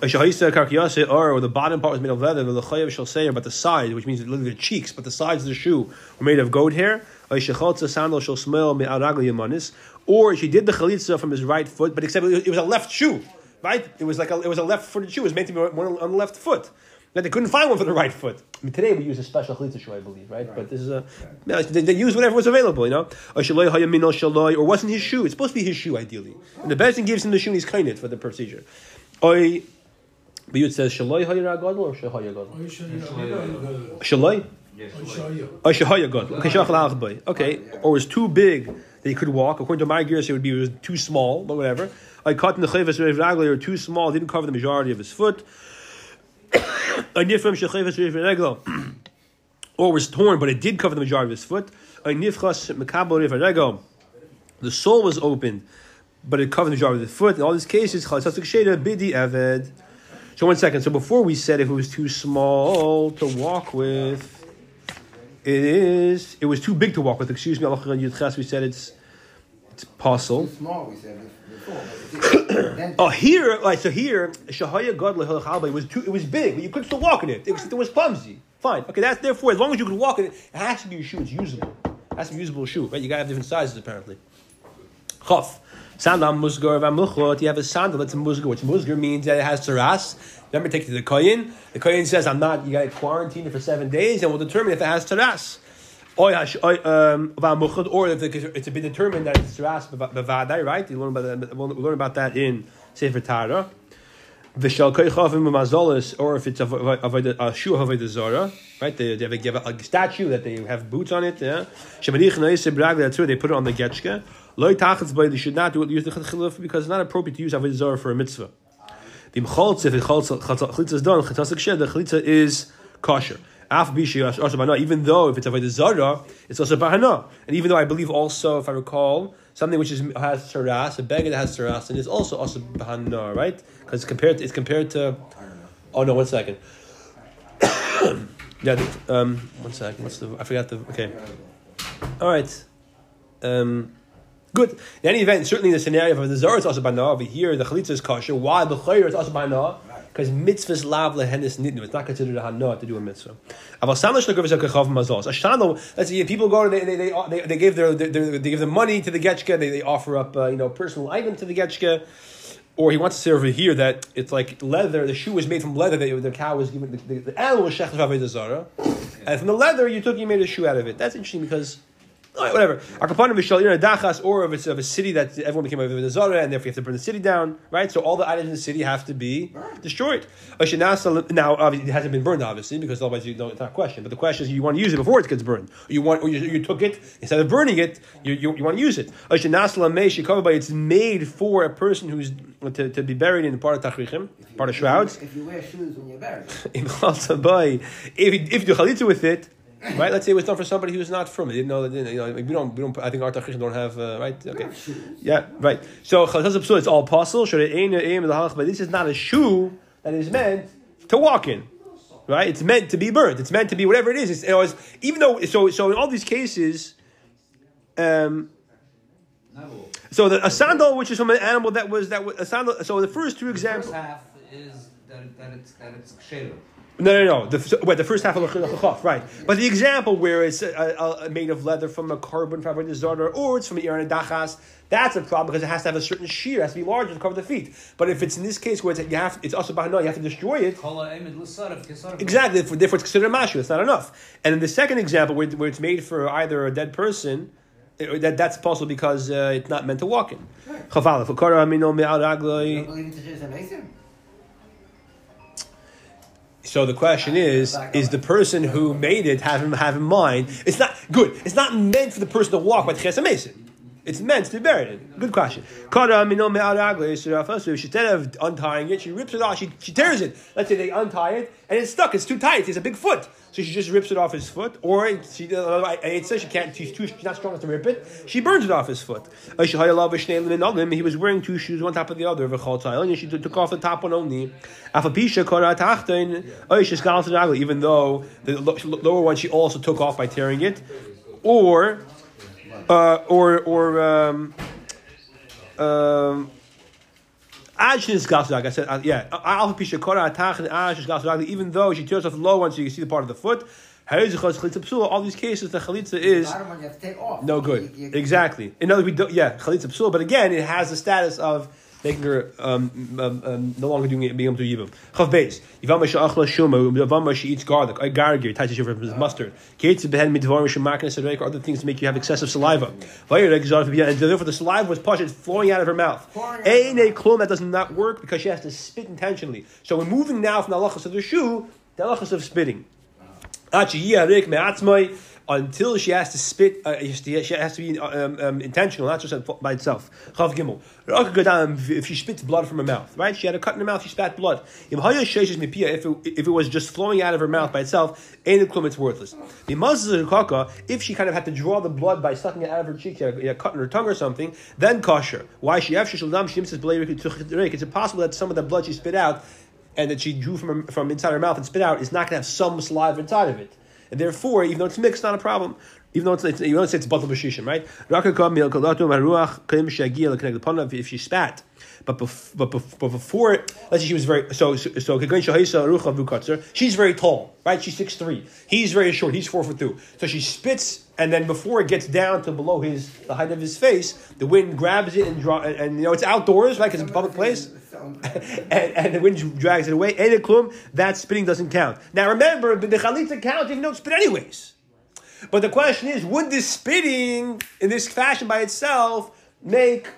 or the bottom part was made of leather, the chayav shall say, but the sides, which means literally the cheeks, but the sides of the shoe were made of goat hair. sandal shall smell or she did the chalitza from his right foot, but except it was a left shoe, right? It was like a, it was a left-footed shoe. It was meant to be on the left foot. That they couldn't find one for the right foot. I mean, today we use a special chalitza shoe, I believe, right? right. But this is a yeah, they, they use whatever was available, you know. Oh, or wasn't his shoe? It's supposed to be his shoe, ideally. And the best thing gives him the shoe, and he's kind it for the procedure. Oy, but it says shaloi hayir or shahaya gadol. Shaloi. Oh, okay, okay, or was too big that he could walk. According to my gears, it would be it was too small, but whatever. I cut in the chayvas ragli or too small, didn't cover the majority of his foot. I nifram shechayvas or was torn, but it did cover the majority of his foot. I nifchas mekabel The sole was opened, but it covered the majority of the foot. In all these cases, bidi eved. So one second. So before we said if it was too small to walk with it is. It was too big to walk with. Excuse me, We said it's it's possible. Small, we said oh, here, right? So here, Shahaya God it was too. It was big, but you could still walk in it. It was, it was clumsy. Fine. Okay, that's therefore as long as you can walk in it, it has to be a shoe. It's usable. It has to be a usable shoe, right? You gotta have different sizes apparently. Chaf. Sandal musgar v'amuchot. You have a sandal that's a musgar, which musgar means that it has taras. Remember, take it to the koyin. The koyin says, "I'm not. You got to quarantine it for seven days, and we'll determine if it has taras." Um, or if it's been determined that it's taras bevadai, right? You learn about that. We'll learn about that in Sefer Tara. V'shal koichavim mazolis, or if it's a, a, a shoe avodah zara, right? They, they, have a, a statue that they have boots on it. Yeah. That's where they put it on the getchka. Loy tachetz by they should not do it use the because it's not appropriate to use avodah zara for a mitzvah. Bim choltz if the chalitza is done, the chalitza is kosher. Even though if it's avodah zara, it's also bahana, and even though I believe also, if I recall something which is has saras, a beggar that has saras, and is also also bahana, right? Because it's compared to, it's compared to. Oh no! One second. yeah. Um. One second. What's the? I forgot the. Okay. All right. Um. Good. In any event, certainly in the scenario of the Zara is also bana, over here the Chalitza is kosher. Why the Chayr is also bana? Because mitzvahs lav lehenis nidnu. It's not considered a hana to do a mitzvah. Aval samash legav is a kachav mazos. Ashano. Let's see. People go. They they they, they, give their, their, they give the money to the getchka. They, they offer up uh, you know personal item to the getchka. Or he wants to say over here that it's like leather. The shoe was made from leather. That the cow was given. The, the, the animal was shechtav zara, and from the leather you took, you made a shoe out of it. That's interesting because Right, whatever. Akapanim v'shalir dachas, or if it's of a city that everyone became a Zara, and therefore you have to burn the city down, right? So all the items in the city have to be destroyed. Now, obviously, it hasn't been burned, obviously, because otherwise you don't. It's not a question. But the question is, you want to use it before it gets burned. You want, or you, you took it instead of burning it, you, you, you want to use it. It's made for a person who's to, to be buried in the part of tachrichim, part of shrouds. If you wear shoes when you're buried, if if you do chalitza with it right? Let's say it was done for somebody who's not from it. Didn't know that. You know, we don't. We don't. I think our tachrish don't have uh, right. Okay. Yeah. Right. So chalas it's all possible. Should it aim of the halach? But this is not a shoe that is meant to walk in. Right. It's meant to be burnt. It's meant to be whatever it is. It's, it was, even though so so in all these cases. Um, so the, a sandal, which is from an animal that was that was a sandal. So the first two examples. The first half is that, that it's that it's no, no, no. The, wait, the first half of the right? But the example where it's uh, uh, made of leather from a carbon fabric disorder, or it's from an iron dachas, that's a problem because it has to have a certain shear, it has to be larger to cover the feet. But if it's in this case where it's, you have, it's also no, you have to destroy it. Exactly, therefore it's considered a mashu. It's not enough. And in the second example where, where it's made for either a dead person. It, that, that's possible because uh, it's not meant to walk in. So the question is: Is the person who made it have him have in mind? It's not good. It's not meant for the person to walk by Ches Mason. It's meant to be buried. Good question. So instead of untying it, she rips it off. She, she tears it. Let's say they untie it and it's stuck. It's too tight. It's a big foot. So she just rips it off his foot, or she, uh, it says she can't. She's too. She's not strong enough to rip it. She burns it off his foot. He was wearing two shoes, one top of the other. And she took off the top one only. Even though the lower one she also took off by tearing it, or uh, or or um, um, Gasrag. I said, uh, yeah. Alpha Pisha Kora Atach Gasrag. Even though she tears off the low one, so you can see the part of the foot. All these cases, the chalitza is no good. Exactly. In other words, we don't, yeah, chalitza psul, but again, it has the status of making her um, um, um, no longer doing it, being able to yibum. Chav beis. Yivama she'achla shuma, yivama she eats garlic, I gargir, taiti shiver from mustard. Kates behen mitvarim shemakna sedek, other things to make you have excessive saliva. And therefore the saliva was pushed, flowing out of her mouth. Ein a klum that does not work because she has to spit intentionally. So we're moving now from the halachas of the shoe, the halachas of spitting until she has to spit, uh, she has to be um, um, intentional, not just by itself. Chav Gimel. If she spits blood from her mouth, right? She had a cut in her mouth, she spat blood. If it, if it was just flowing out of her mouth by itself, ain't klum, it's worthless. If she kind of had to draw the blood by sucking it out of her cheek, a cut in her tongue or something, then kosher. Why she It's impossible that some of the blood she spit out and that she drew from, her, from inside her mouth and spit out is not going to have some saliva inside of it. And therefore, even though it's mixed, not a problem. Even though it's, it's you to say it's batal b'shishim, right? If she spat, but bef- but, bef- but before, let's say she was very so so. so she's very tall, right? She's six three. He's very short. He's four foot two. So she spits, and then before it gets down to below his the height of his face, the wind grabs it and draw. And, and you know it's outdoors, right? Because it's a public place. and, and, the wind drags it away. Klum, that spitting doesn't count. Now remember, the chalitza counts even it's spit anyways. But the question is, would this spitting in this fashion by itself make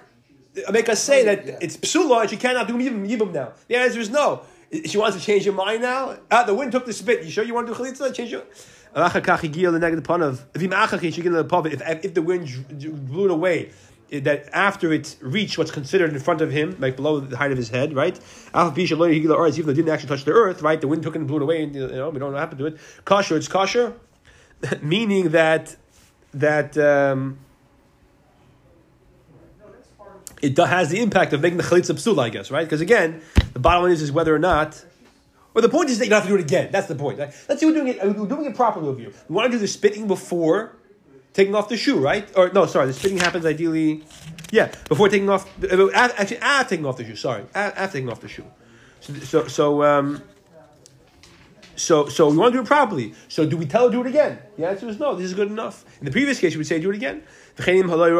make us say that yeah. it's psula and she cannot do yibum now? The answer is no. She wants to change her mind now. Ah, the wind took the spit. You sure you want to do chalitza? Change your. If, if the wind blew it away, that after it reached what's considered in front of him, like below the height of his head, right? Even though it didn't actually touch the earth, right? The wind took it and blew it away, and you know, we don't know what happened to it. Kosher, it's kosher. meaning that that um, it has the impact of making the chalitza psula, I guess, right? Because again, the bottom line is, is whether or not. Or the point is that you don't have to do it again. That's the point. Right? Let's say we're doing it. We're doing it properly with you. We want to do the spitting before taking off the shoe, right? Or no, sorry, the spitting happens ideally, yeah, before taking off. Actually, after taking off the shoe. Sorry, after taking off the shoe. So, so, so um, so, so we want to do it properly. So, do we tell her do it again? The answer is no. This is good enough. In the previous case, you would say do it again. Similarly,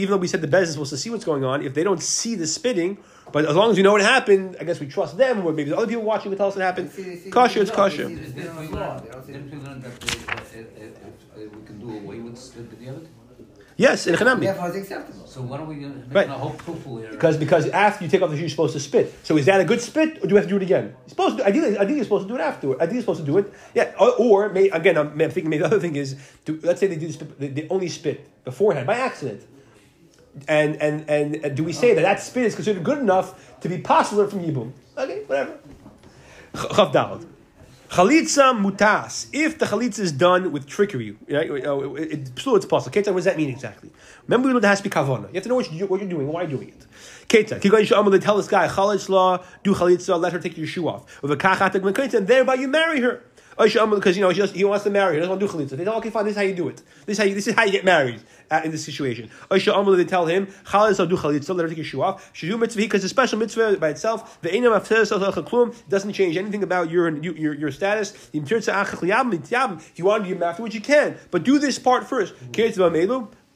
even though we said the bezin is supposed to see what's going on, if they don't see the spitting, but as long as we know what happened, I guess we trust them, or maybe the other people watching will tell us what happened. Kosher, it's kosher. We can do away with the spit Yes, in Chanami. Therefore, it's acceptable. So what are we going to right. a whole proof here? Because because after you take off the shoe, you're supposed to spit. So is that a good spit, or do we have to do it again? You're supposed to. Ideally, ideally, you're supposed to do it afterward. Ideally, you're supposed to do it. Yeah. Or, or may, again, I'm, I'm, thinking maybe the other thing is, to, let's say they do the spit, they, they only spit beforehand by accident. And, and and do we say that that spit is considered good enough to be possible from Yibum? Okay, whatever. Chav Chalitza mutas. If the chalitza is done with trickery, right? Uh, it, it, it's possible. Ketzah, what does that mean exactly? Remember, we know there has to be kavana. You have to know what, you, what you're doing, why you're doing it. Ketzah, they tell this guy, chalitz law, do chalitza, let her take your shoe off. And thereby you marry her. Because you know he, he wants to marry her, he doesn't want to do chalitza. They tell, okay, fine, this is how you do it. This is how you, this is how you get married uh, in this situation. They tell him, chalitza do chalitza, let her take your shoe off. She do mitzvah because it's a special mitzvah by itself. The doesn't change anything about your your, your status. If you want to get afterwards, you can, but do this part first.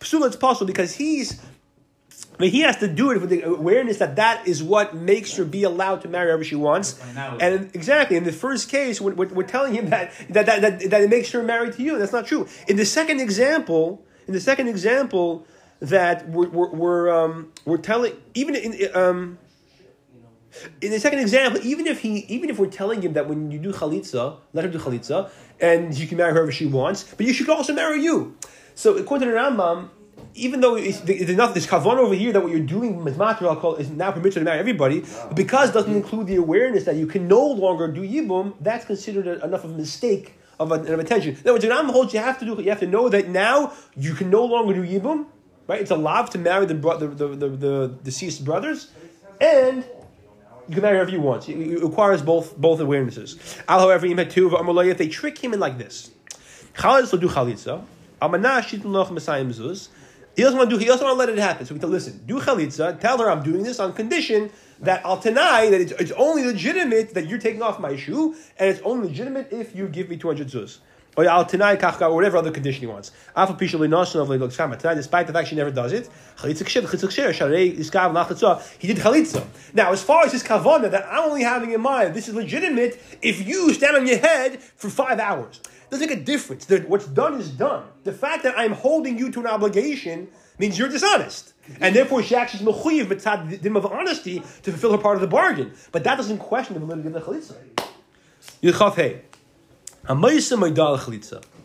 Psula, it's possible because he's but he has to do it with the awareness that that is what makes her be allowed to marry whoever she wants. And exactly, in the first case, we're, we're, telling him that that, that, that, that it makes her married to you. That's not true. In the second example, in the second example, that we're, we're, we're, um, we're telling, even in, um, in the second example, even if he, even if we're telling him that when you do chalitza, let her do chalitza, and you can marry whoever she wants, but you should also marry you. So according to the Rambam, even though it's, there's enough, there's kavan over here that what you're doing with material is now permitted to marry everybody, because it doesn't include the awareness that you can no longer do yibum, that's considered a, enough of a mistake of, a, of attention. Now, what Janam holds, you have to do, you have to know that now you can no longer do yibum, right? It's a allowed to marry the, the, the, the, the deceased brothers, and you can marry whoever you want. It requires both both awarenesses. Al, however, if they trick him in like this, Chalitza do chalitza, amanash loch mezuz. He doesn't want to do. He doesn't want to let it happen. So we tell, listen, do chalitza. Tell her I'm doing this on condition that I'll deny that it's, it's only legitimate that you're taking off my shoe, and it's only legitimate if you give me 200 zuz. Or I'll deny kachka or whatever other condition he wants. Despite the fact she never does it, he did chalitza. Now, as far as his kavana that I'm only having in mind, this is legitimate if you stand on your head for five hours doesn't make a difference. what's done is done. The fact that I'm holding you to an obligation means you're dishonest. And therefore, she actually is mechuyev mitzad of honesty to fulfill her part of the bargain. But that doesn't question the validity of the chalitza. Yilchaf hey.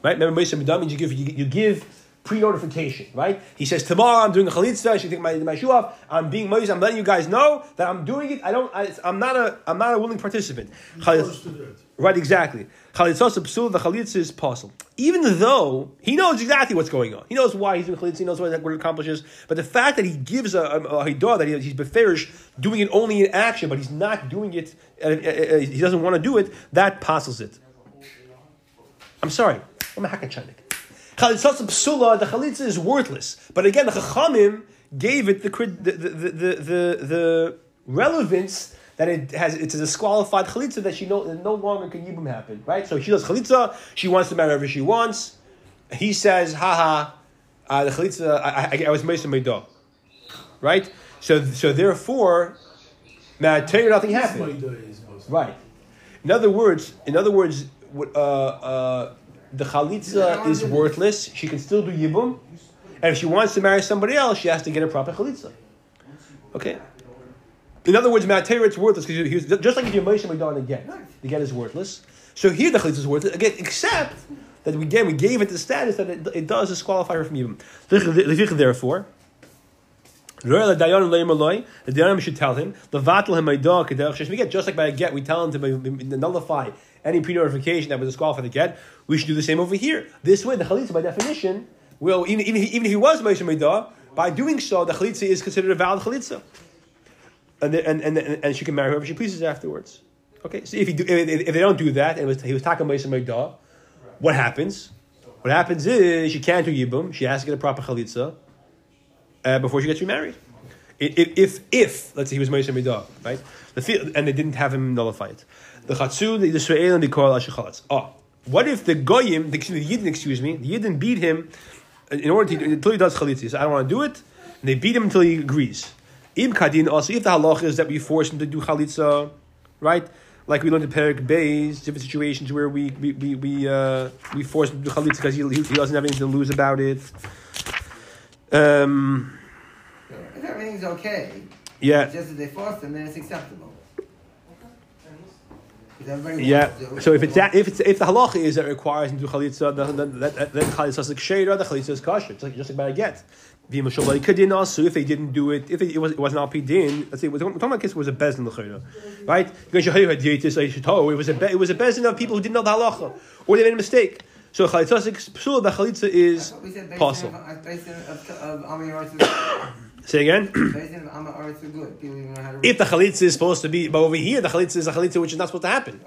Right? Remember, Ma'isa means you give, you, you give pre-notification, right? He says, tomorrow I'm doing a chalitza, I should take my, my shoe off, I'm being Moses, I'm letting you guys know that I'm doing it, I don't, I, am not a, I'm not a willing participant. Right, exactly. Chalitzah psul, the chalitza is possible. Even though he knows exactly what's going on, he knows why he's doing chalitza, he knows what, what it accomplishes. But the fact that he gives a, a, a that he, he's beferish, doing it only in action, but he's not doing it, uh, uh, uh, he doesn't want to do it, that passes it. I'm sorry. I'm a hakachanik. Chalitzas psula, the chalitza is worthless. But again, the chachamim gave it the the the, the, the relevance that it has it's a disqualified chalitza that she no, no longer can yibum happen, right? So she does chalitza, she wants to marry whoever she wants. He says, haha, uh, the chalitza, I, I, I was Mesa Meidah. Right? So so therefore, now tell you nothing happened. Right. In other words, in other words, uh, uh, the chalitza is worthless. She can still do yibum, and if she wants to marry somebody else, she has to get a proper chalitza. Okay. In other words, Matera, it's worthless because he was just like if you're Moshe the get, the get is worthless. So here the chalitza is worthless again, except that we, again we gave it the status that it, it does disqualify her from yibum. Therefore. The Dayanim should tell him, the vatl himark sheshmi get just like by a get, we tell him to nullify any pre-notification that would disqualify the get. We should do the same over here. This way, the chalitza, by definition, will even, even, even if he was Moshe Meidah, by doing so, the chalitza is considered a valid chalitza and, and, and, and she can marry whoever she pleases afterwards. Okay, so if, do, if, if they don't do that, and was, he was talking about some what happens? What happens is she can't do yibum. She has to get a proper chalitza uh, before she gets remarried. If, if, if let's say he was Moshe Midah, right? The and they didn't have him nullify it. The Chatzu, the Israel, and the Kol Ashechalatz. Oh, what if the Goyim, the, the Yidden, excuse me, the Yidden beat him in order to until he does chalitza? So I don't want to do it. And they beat him until he agrees. Im kadin also, if the halach is that we force him to do chalitza, right? Like we learned in Perik Bays, different situations where we we we we, uh, we force him to do chalitza because he, he doesn't have anything to lose about it. Um, if everything's okay, yeah, just as they force him, then it's acceptable. Yeah. So if it's that, if it's if the halacha is that requires him to do chalitza, then then, then, then chalitza is like the chalitza is kosher. It's like just like about a get. Also, if they didn't do it, if it, it was it wasn't alpi din, let's say we're talking about case was a bezin l'chayra, right? Oh, it was a it was a bezin of people who didn't know the halacha or they made a mistake. So chalitza psul the chalitza is possible. Say again. if the chalitza is supposed to be, but over here the chalitza is a chalitza which is not supposed to happen.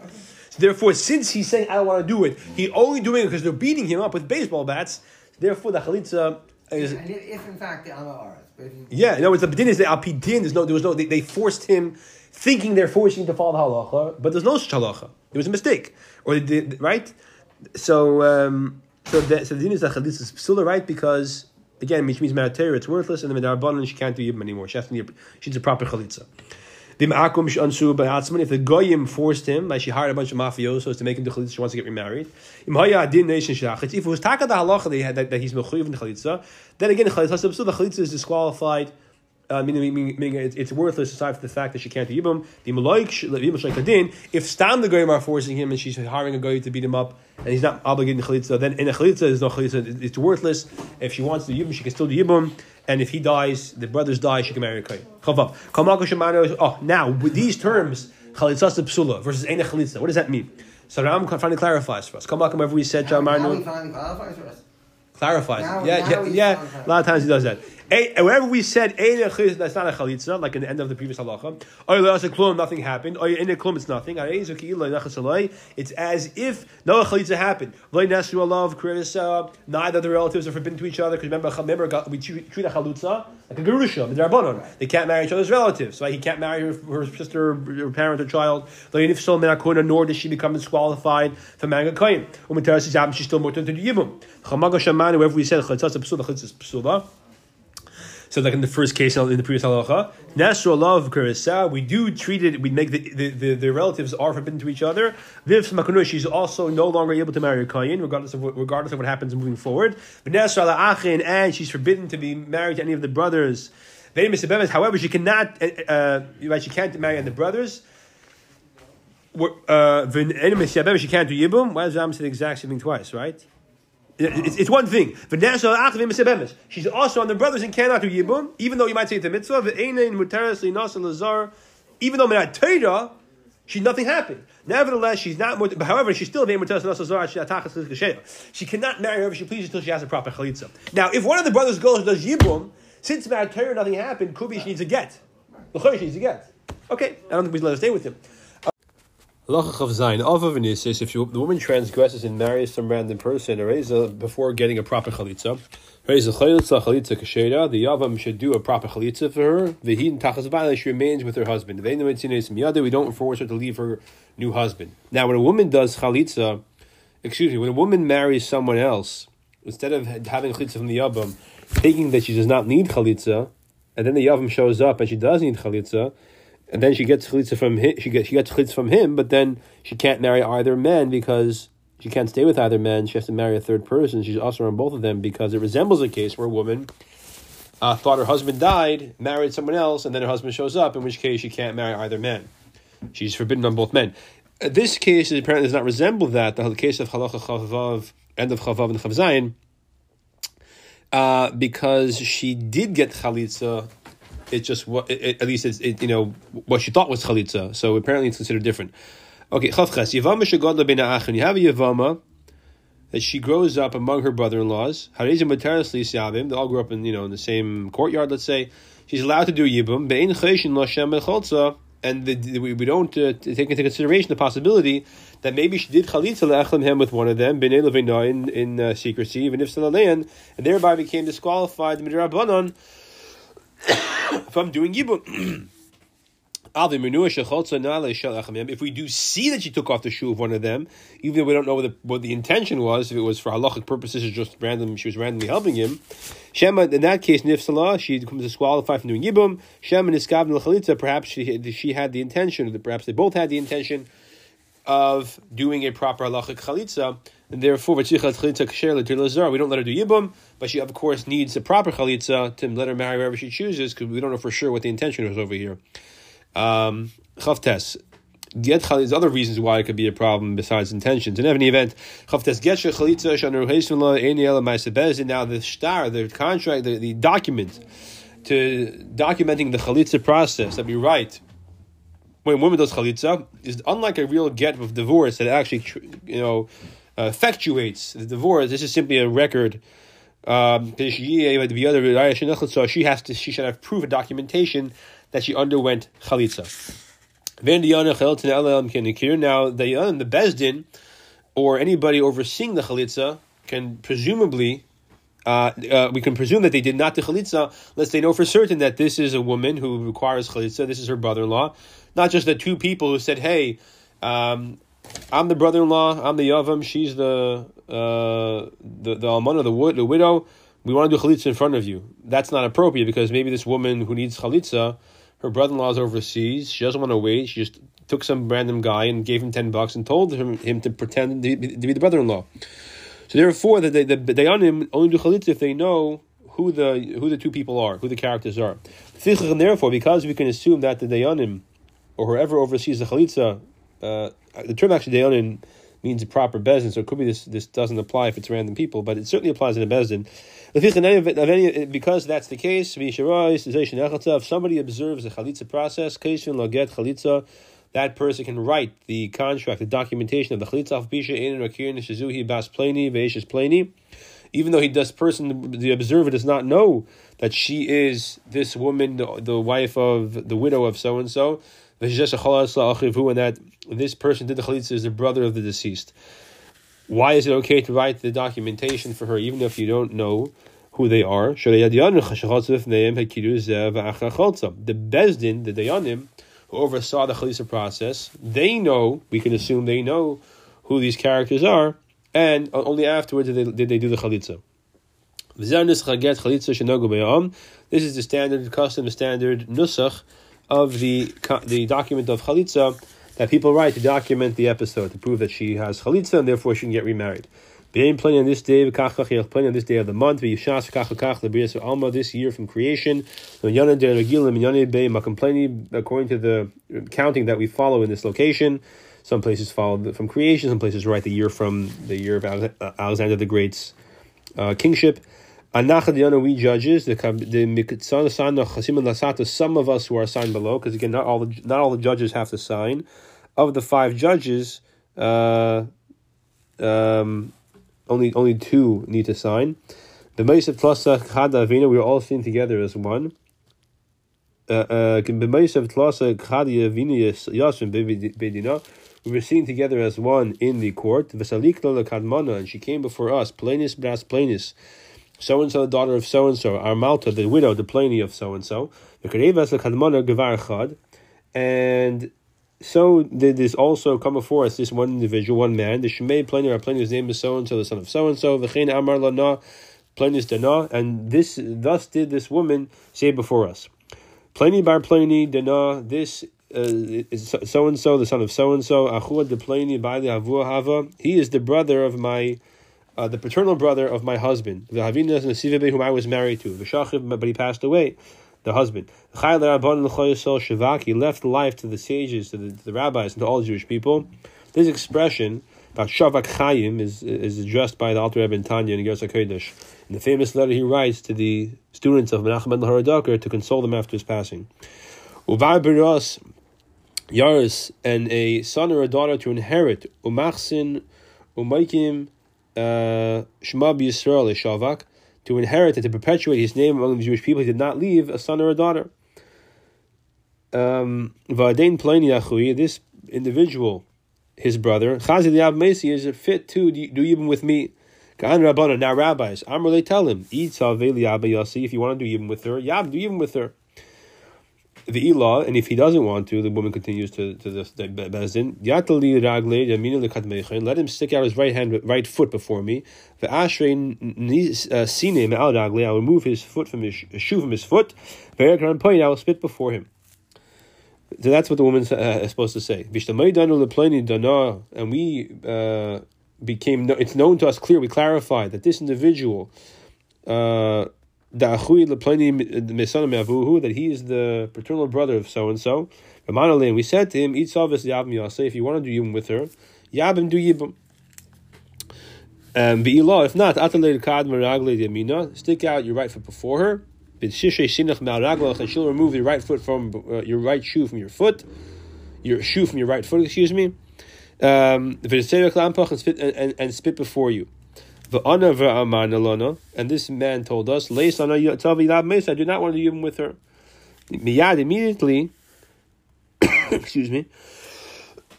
So therefore, since he's saying I don't want to do it, he only doing it because they're beating him up with baseball bats. Therefore, the chalitza is, if in fact the Amaras. Yeah, no, it's the bedin is the alpidin. There's no, there was no. They, they, forced him, thinking they're forcing him to follow the halacha, but there's no such halacha. It was a mistake, or they did right. So, um, so the so the din is that chalitza is still right because again, which means maratera, it's worthless, and the medarbanan she can't do yibam anymore. She has to need, she's a proper chalitza. If the goyim forced him, like she hired a bunch of mafiosos to make him do chalitza, she wants to get remarried. If it was taka the halacha that, that he's mechuyev in chalitza, then again the chalitza is disqualified uh, meaning, meaning, meaning it's, it's, worthless aside from the fact that she can't do yibum. The malaik din. If stam the goyim are forcing him and she's hiring a guy to beat him up, and he's not obligated in chalitza, then in a chalitza there's no chalitza. It's worthless. If she wants to do yibum, she can still do yibum. And if he dies, the brothers die, she can marry a kohen. Oh, now with these terms, chalitza psula versus ene chalitza. What does that mean? So Ram finally clarifies for us. Come back, whenever we said Jamarnu. Finally clarifies clarifies. Now, yeah, now yeah, yeah. A lot of times he does that. A, wherever we said that's not a chalitza, like in the end of the previous halacha. Or nothing happened. In a klum, it's nothing. It's as if no chalitza happened. Neither the relatives are forbidden to each other. Because remember, remember, we treat a chalutza like a gerusha, the They can't marry each other's relatives. Right? He can't marry her, her sister, her parent, or child. Nor does she become disqualified from marrying a kohen. She's still more to the yibum. Whoever we said chalitza psula, chalitza psula. So, like in the first case in the previous halacha, Nasra love karisa, we do treat it, we make the, the, the, the, relatives are forbidden to each other. Viv Samakunush, she's also no longer able to marry a Kayin, regardless of what, regardless of what happens moving forward. Nasra achin, and she's forbidden to be married to any of the brothers. However, she cannot, uh, uh, right, she can't marry the brothers. Uh, she can't do yibum. Why does Ram say the exact same thing twice, right? It's, it's one thing. She's also on the brothers and cannot do yibum, even though you might say it's a mitzvah. Even though not Torah, she nothing happened. Nevertheless, she's not. However, she's still She cannot marry whoever she pleases until she has a proper chalitza. Now, if one of the brothers goes does yibum, since Torah nothing happened, could be she needs a get. The she needs a get. Okay, I don't think we let her stay with him. Of if you, the woman transgresses and marries some random person, before getting a proper chalitza, the Yavam should do a proper chalitza for her. The Hin Tachas she remains with her husband. We don't force her to leave her new husband. Now, when a woman does chalitza, excuse me, when a woman marries someone else, instead of having chalitza from the Yavam, thinking that she does not need chalitza, and then the Yavam shows up and she does need chalitza, and then she gets chalitza from him. She gets she gets chalitza from him, but then she can't marry either man because she can't stay with either man. She has to marry a third person. She's also on both of them because it resembles a case where a woman uh, thought her husband died, married someone else, and then her husband shows up. In which case, she can't marry either man. She's forbidden on both men. Uh, this case apparently does not resemble that. The case of halacha chavav, end of chavav and chavzayin, uh, because she did get chalitza it's just what it, at least it's it, you know what she thought was chalitza. So apparently it's considered different. Okay, chavches yavama shegodla b'na achin. You have a yavama that she grows up among her brother-in-laws. Harizim materasli siavim. They all grew up in you know in the same courtyard. Let's say she's allowed to do yibum. Bein cheshin lashem becholza. And the, the, we, we don't uh, take into consideration the possibility that maybe she did chalitza le'echlim him with one of them, b'nei in, in uh, secrecy, even if and thereby became disqualified midrabanon from doing yibum. If we do see that she took off the shoe of one of them, even though we don't know what the, what the intention was, if it was for halachic purposes or just random, she was randomly helping him. Shema, in that case, nifsala, she becomes disqualified from doing yibum. Shema niskab l'chalitza, perhaps she she had the intention, or perhaps they both had the intention of doing a proper halachic chalitza therefore we don't let her do yibum, but she of course needs a proper chalitza to let her marry wherever she chooses because we don't know for sure what the intention was over here. Um, chavtes. Get chalitza. Other reasons why it could be a problem besides intentions. In any event, chavtes get chalitza ma'asebezin. Now the star, the contract, the, the document to documenting the chalitza process that we write when a woman does chalitza is unlike a real get of divorce that actually you know effectuates the divorce. This is simply a record. Um, she has to. She should have proof and documentation that she underwent chalitza. Now the the bezdin or anybody overseeing the chalitza can presumably. Uh, uh, we can presume that they did not do chalitza, unless they know for certain that this is a woman who requires chalitza. This is her brother-in-law, not just the two people who said, "Hey, um, I'm the brother-in-law. I'm the yavam. She's the uh, the the almana, the the widow. We want to do chalitza in front of you. That's not appropriate because maybe this woman who needs chalitza, her brother-in-law is overseas. She doesn't want to wait. She just took some random guy and gave him ten bucks and told him him to pretend to be, the brother-in-law. So therefore, the the, the, dayanim only do chalitza if they know who the who the two people are, who the characters are. Therefore, because we can assume that the dayanim or whoever oversees the chalitza uh, the term actually Dayanin means a proper bezdin, so it could be this this doesn't apply if it's random people, but it certainly applies in a bezdin. Because that's the case, if somebody observes the chalitza process, chalitza, that person can write the contract, the documentation of the chalitza. Even though he does person, the observer does not know that she is this woman, the, the wife of the widow of so and so, and that this person did the chalitza is the brother of the deceased. Why is it okay to write the documentation for her, even if you don't know who they are? The Bezdin, the Dayanim, who oversaw the chalitza process, they know, we can assume they know who these characters are, and only afterwards did they, did they do the chalitza. This is the standard custom, the standard nusach of the the document of chalitza that people write to document the episode to prove that she has chalitza and therefore she can get remarried. Being plenty on this day, plenty on this day of the month, the alma this year from creation. According to the counting that we follow in this location, some places follow from creation, some places write the year from the year of Alexander the Great's uh, kingship. Anachadiana, we judges the the. Some of us who are assigned below, because again, not all the not all the judges have to sign. Of the five judges, uh, um, only only two need to sign. The Meisav Tlasa Chada Avina, we are all seen together as one. Uh, uh, We were seen together as one in the court. And she came before us. Planis bras planis. So and so, the daughter of so and so. Armalta, the widow, the plany of so and so. And so did this also come before us, this one individual, one man. The Shemay Pliny, our name is so and so, the son of so and so. V'chein Amar Lana, Pliny's Dana. And this, thus did this woman say before us. Pliny bar Pliny Dana, this is so and so, the son of so and so. Achua de Pliny by the Hava. He is the brother of my. Uh, the paternal brother of my husband, the Havinas whom I was married to, the but he passed away the husband. He left life to the sages, to the, to the rabbis, and to all Jewish people. This expression about Shavak Chaim is, is addressed by the Alter Rebbe in Tanya in Gersa Kodesh. In the famous letter he writes to the students of Menachem ben Haradaker to console them after his passing. Uvar Biros Yaris and a son or a daughter to inherit Umachsin Umaikim uh, Shema Yisrael Shavak to inherit and to perpetuate his name among the Jewish people, he did not leave a son or a daughter. Um, this individual, his brother, is fit to do even with me. Now, rabbis, Amr, they tell him, if you want to do even with her, Yab, do even with her the ilah, and if he doesn't want to, the woman continues to to the, the bezdin. Yatali ragle Let him stick out his right hand, right foot before me. The ashrein uh, sine al ragle. I will remove his foot from his shoe from his foot. Very point. I will spit before him. So that's what the woman uh, is supposed to say. And we uh, became. It's known to us clear. We clarified that this individual. Uh, that he is the paternal brother of so and so. We said to him, if you want to do Yibim with her, Yabim do Yibim. Um, if not, stick out your right foot before her, and she'll remove your right foot from uh, your right shoe from your foot, your shoe from your right foot, excuse me, um, and and, and, and spit before you. And this man told us, I do not want to even with her. Miyad immediately, excuse me,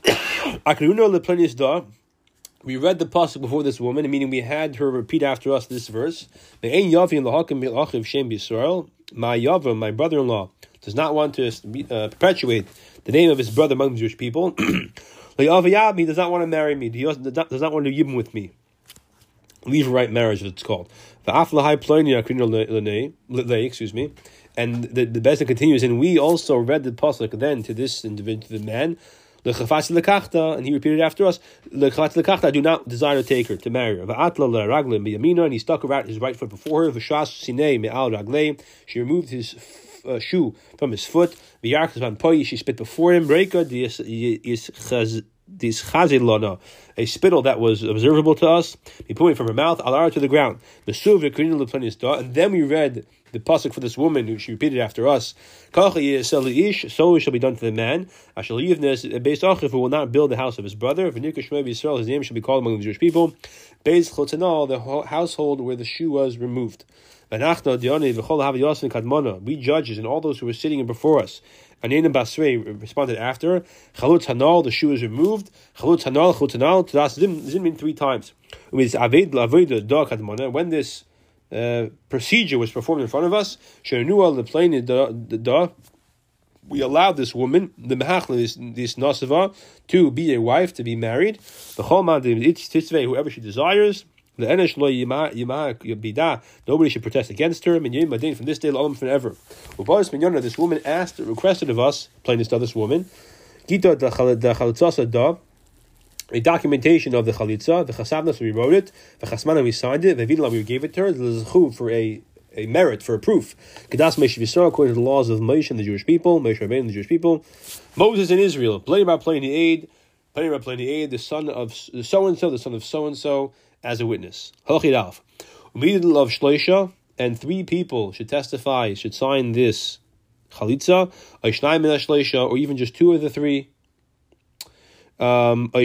we read the pasuk before this woman, meaning we had her repeat after us this verse. My Yavim, my brother-in-law, does not want to uh, perpetuate the name of his brother among the Jewish people. he does not want to marry me. He does not want to yibim with me right marriage, it's called. The aflahai pliny excuse me. And the, the Bezin continues, and we also read the pasuk then to this individual, the man, and he repeated after us, I do not desire to take her, to marry her. And he stuck out his right foot before her. She removed his uh, shoe from his foot. She spit before him this chazilana, a spittle that was observable to us, he put it from her mouth, alara to the ground. The suv and then we read the pasuk for this woman who she repeated after us. So it shall be done to the man. based who will not build the house of his brother. His name shall be called among the Jewish people. Based Chotanal, the household where the shoe was removed. We judges and all those who were sitting before us Anina Basrei responded after. Chalutz Hanal, the shoe is removed. Chalutz Hanal, Chalutz Hanal, Tadas Zin three times. When this uh, procedure was performed in front of us, Shenua the plane the da we allowed this woman, the mehachla, this, this nasava, to be a wife, to be married. The cholman, whoever she desires, Nobody should protest against her. Min madin from this day long forever. This woman asked, requested of us, plain to this woman. A documentation of the chalitza, the chasavnas we wrote it, the chasmana we signed it, the vidla we gave it to her, the for a a merit for a proof. Kedas Moshe according to the laws of Moshe and the Jewish people, Moshe and the Jewish people. Moses in Israel, playing by playing the aid, playing by playing the aid, the son of so and so, the son of so and so, as a witness. Hochidaf. Middle of Shloisha, and three people should testify, should sign this chalitza, or even just two of the three. Um, or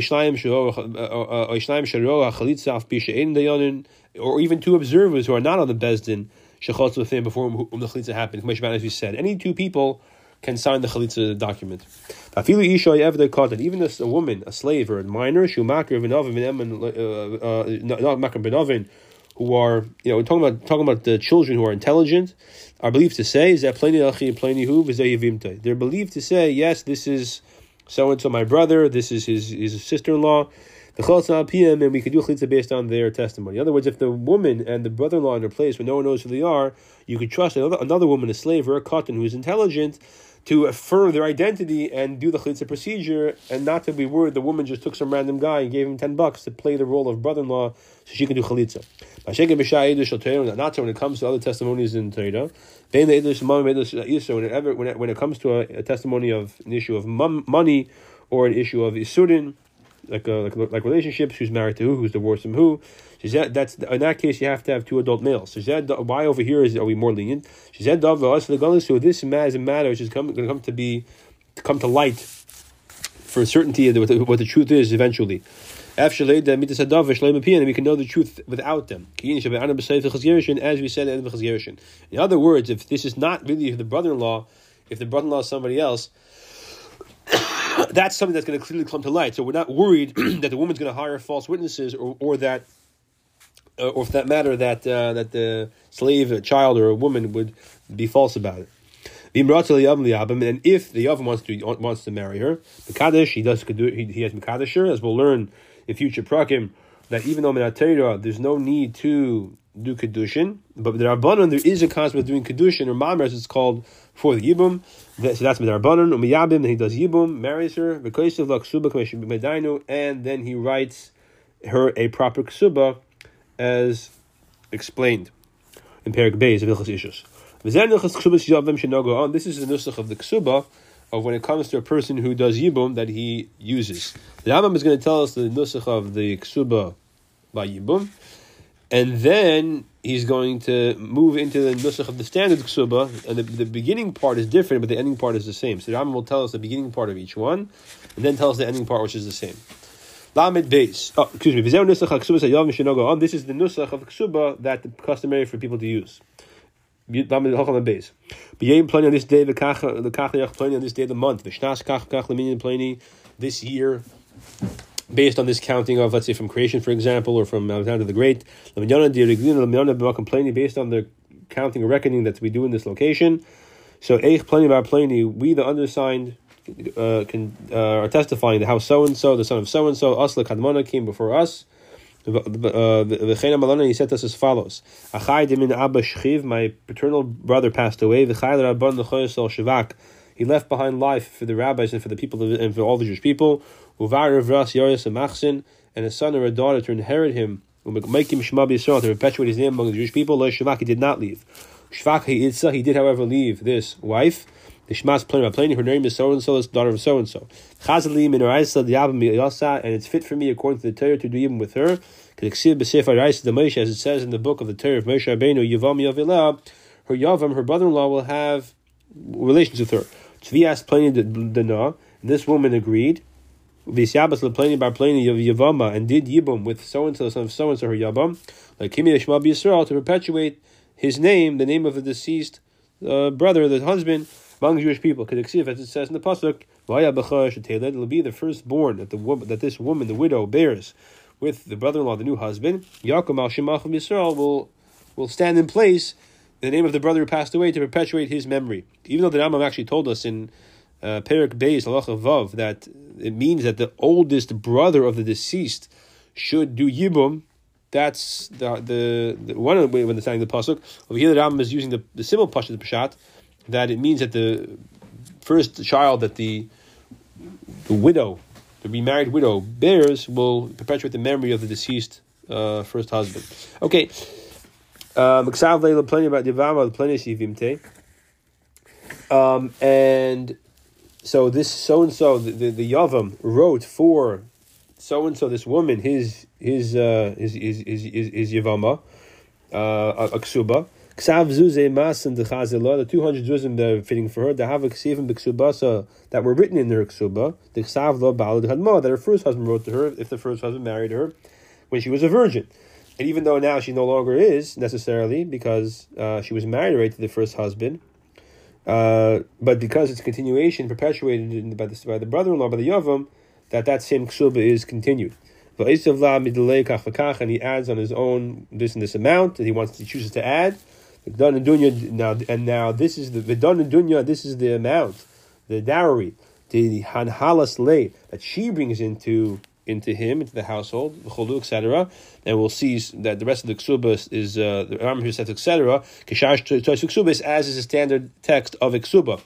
even two observers who are not on the bezdin shechotz with him before whom the chalitza happened. As we said, any two people can sign the chalitza document. Even a, a woman, a slave or a minor, who are you know talking about talking about the children who are intelligent, are believed to say is that plain alchemte? They're believed to say yes, this is so and so my brother, this is his his sister in law. The chaltz PM, and we can do chalitza based on their testimony. In other words, if the woman and the brother-in-law are in a place where no one knows who they are, you could trust another, another woman, a slave or a cotton, who is intelligent, to affirm their identity and do the chalitza procedure, and not to be worried the woman just took some random guy and gave him ten bucks to play the role of brother-in-law so she can do chalitza. Not when it comes to other testimonies in Torah. Whenever when it, when it comes to a, a testimony of an issue of money or an issue of isurin, like, a, like like relationships, who's married to who, who's divorced from who. She said that's in that case you have to have two adult males. She said why over here is are we more lenient? She said so this is a matter which is going to come to be to come to light for certainty what the, what the truth is eventually. And we can know the truth without them. As we said in other words, if this is not really the brother-in-law, if the brother-in-law is somebody else, that's something that's going to clearly come to light. So we're not worried that the woman's going to hire false witnesses, or, or that, or for that matter, that uh, that the slave, a child, or a woman would be false about it. And if the Yavam wants to wants to marry her, Mekadesh, he does he, he has Mekadesher, as we'll learn in future prakim, that even though Minatera, there's no need to do Kedushin, but the there there is a concept of doing Kedushin, or Mamres, it's called for the Yibum. So that's Midarbanan, Umiyabim, then he does Yibum, marries her, and then he writes her a proper Ksuba as explained in Perik Beis of Ilchas Ishus. Oh, this is the nusach of the Ksuba of when it comes to a person who does Yibum that he uses. The Rambam is going to tell us the nusach of the Ksuba by Yibum, and then he's going to move into the nusach of the standard ksuba, and the, the beginning part is different, but the ending part is the same. So the Rambam will tell us the beginning part of each one, and then tell us the ending part, which is the same. Lamed base. Oh, excuse me. This is the nusach of ksuba that customary for people to use. Lamed B'yem plani on this day, the kach plani on this day of the month. V'shnas kach kach leminian plani this year based on this counting of, let's say, from creation, for example, or from Alexander the Great, based on the counting or reckoning that we do in this location. So, Eich Pliny Bar Pliny, we, the undersigned, uh, can uh, are testifying that how so and so, the son of so and so, Asla Kadmona, came before us. the Uh, he said to us as follows: My paternal brother passed away. He left behind life for the rabbis and for the people of, and for all the Jewish people. Uvar Ras Yoris Machsin, and a son or a daughter to inherit him, make him Shema to perpetuate his name among the Jewish people. Lo Shavak, he did not leave. Shvak he did, however, leave this wife. The Shema's plain by her name is so and so, the daughter of so and so. Chazali min and it's fit for me according to the Torah to do even with her. Kedeksiv b'sefer raisa the Moshe, as it says in the book of the Torah of Moshe Rabbeinu, Yavam Yavilah, her Yavam, her brother-in-law, will have relations with her. Tzvi asked Pliny the Na, and this woman agreed. Visyabas leplani bar plani of Yavama and did Yibum with so and so son of so and so her Yabam, like Kimi Yishma Yisrael to perpetuate his name, the name of the deceased uh, brother, the husband, among Jewish people. Kedeksiv, as it says in the pasuk, it'll be the firstborn that the woman, that this woman, the widow, bears with the brother-in-law, the new husband. Yaakov al Shemachim Yisrael will will stand in place the name of the brother who passed away to perpetuate his memory. Even though the Rambam actually told us in uh, Perik Beis Halacha Vav that it means that the oldest brother of the deceased should do Yibum. That's the the, the one way when they're saying the pasuk over here. The Rambam is using the the simple pasuk of the pashat that it means that the first child that the the widow, the remarried widow bears will perpetuate the memory of the deceased uh, first husband. Okay. Um, um, and so this so and so the, the, the Yavam wrote for so and so this woman his his uh his his his, his, his Yavama uh Aksuba Ksav Zuze Mas and the the two hundred zuzim that are fitting for her the have Ksivim B'Ksubasa that were written in her Ksuba the Ksav Lo Balad Hadma that her first husband wrote to her if the first husband married her when she was a virgin. And even though now she no longer is necessarily because uh, she was married right to the first husband, Uh, but because it's continuation, perpetuated by the, by the brother-in-law, by the Yavam, that that same ksuba is continued. And he adds on his own this and this amount that he wants to chooses to add. Now and now this is the Vidon Dunya, this is the amount, the dowry, the Hanhalas lay that she brings into into him, into the household, the cholu, etc. And we'll see that the rest of the ksubas is uh, the Ram here says, etc. Kishash ksubas as is a standard text of ksuba,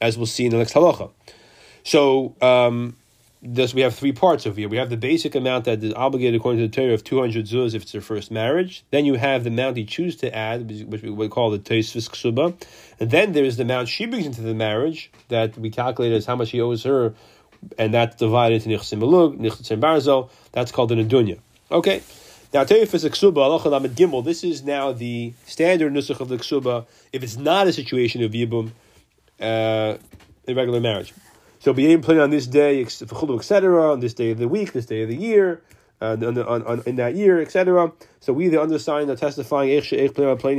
as we'll see in the next halacha. So um, this we have three parts of here. We have the basic amount that is obligated according to the Torah of two hundred zuz if it's their first marriage. Then you have the amount he chooses to add, which we would call the Tosfos ksuba, and then there is the amount she brings into the marriage that we calculate as how much he owes her and that's divided into nichsim belug, nichsim barzel. That's called the nedunya. Okay. Now, Teifis Ksuba, Alacha Lamed Gimel, this is now the standard nusach of the Ksuba if it's not a situation of Yibum, uh, irregular marriage. So, be to on this day, etc., on this day of the week, this day of the year, uh, on, on, on, in that year, etc. So, we, the undersigned, are testifying,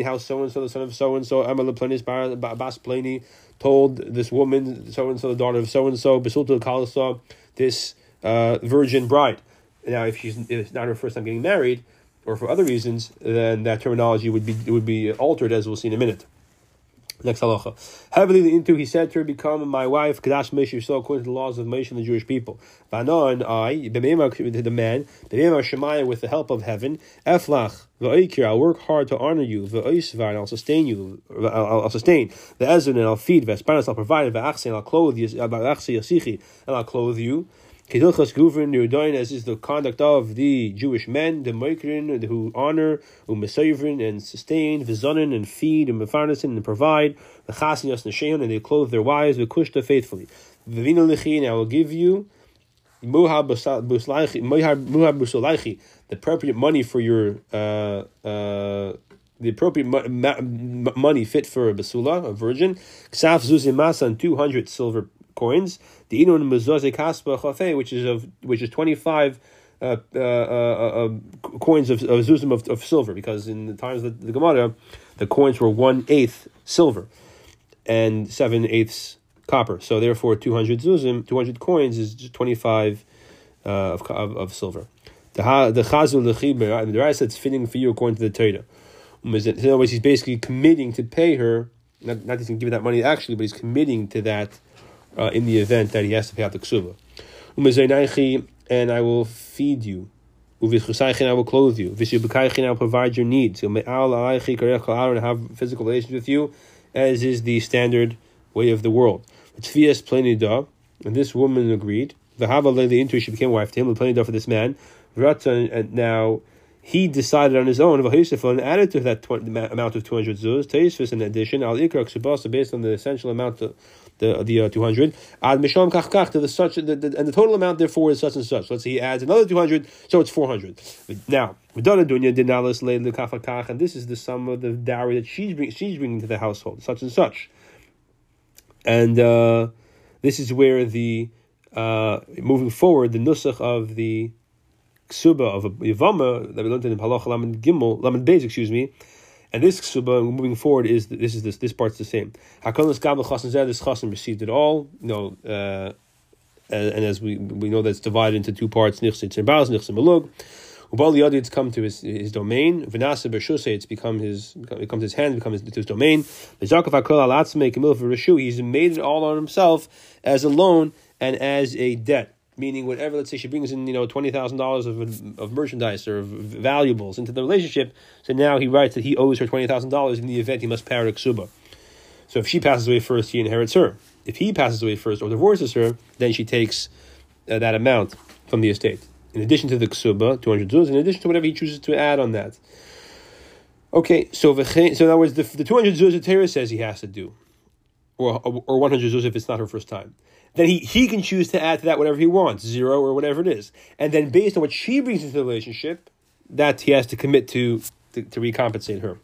how so and so, the son of so and so, Amal Pliny, Bas Pliny, told this woman, so and so, the daughter of so and so, Basulta Kalasa, this uh, virgin bride. Now, if she's if it's not her first time getting married, or for other reasons, then that terminology would be would be altered, as we'll see in a minute. Next halacha. Heavily into, he said to her, Become my wife, Kadash Moshe, so according to the laws of Moshe and the Jewish people. Vano and I, the man, the Shemaya, with the help of heaven, Eflach, Va'ikir, I'll work hard to honor you, Va'isvar, and I'll sustain you, I'll, I'll sustain, the Ezrin, and I'll feed, Vespanas, I'll provide, Va'achse, and I'll clothe you, and I'll clothe you. Kedilchas Guvrin as is the conduct of the Jewish men, the Moikrin, who honor, Umesayvrin, and sustain, Vizonin, and feed, and Mefarnasin, and provide, the Chasinas Nashehon, and they clothe their wives, with Kushta faithfully. Vivina Lichi, and I will give you Muhab Busalaichi, the appropriate money for your, uh, uh, the appropriate money fit for a basula, a virgin. Ksaf Zuzimasa, and 200 silver coins. The inun mezuzah kaspa chafe, which is of which is twenty five. Uh, uh, uh, uh, coins of, of zuzim of, of silver, because in the times of the, Gemara, the coins were one eighth silver and seven eighths copper. So therefore, two hundred zuzim, two hundred coins is twenty five uh, of, of, of silver. The the chazul lechiber, the Rai it's fitting for you according to the Torah. In other words, he's basically committing to pay her. Not not he's going to give her that money actually, but he's committing to that uh, in the event that he has to pay out the ksuba. And I will feed you. And I will clothe you. I will provide your needs. And have physical relations with you, as is the standard way of the world. And this woman agreed. The into she became wife to him. For this man. And now he decided on his own and added to that amount of 200 zuz. in addition, based on the essential amount of the the uh, 200 ad misham kach kach to the such the, the, and the total amount therefore is such and such. Let's say he adds another 200 so it's 400 now Madonna Dunya dinalis le and this is the sum of the dowry that she's bring, she's bringing to the household such and such. And uh, this is where the uh, moving forward the nusach of the ksuba of a yavama that we learned in Halach Lamed Gimel Lamed Beis excuse me and this ksuba moving forward is this is this this part's the same. Hakalas gabel chasen zed this chasen received it all. You know, uh, and, as we we know that's divided into two parts. Nichsin tzimbalas, nichsin malug. Ubal yadi it's come to his his domain. Vanasa b'shusay it's become his becomes his hand, becomes his, his domain. Zakav hakol alatzmei kamil for rishu. He's made it all on himself as a loan and as a debt meaning whatever, let's say she brings in, you know, $20,000 of, of merchandise or of valuables into the relationship, so now he writes that he owes her $20,000 in the event he must pay her ksuba. So if she passes away first, he inherits her. If he passes away first or divorces her, then she takes uh, that amount from the estate. In addition to the ksuba, 200 zuz, in addition to whatever he chooses to add on that. Okay, so, so in other words, the, the 200 zuz that Torah says he has to do, or, or 100 zuz if it's not her first time then he, he can choose to add to that whatever he wants, zero or whatever it is. And then based on what she brings into the relationship, that he has to commit to to, to recompensate her.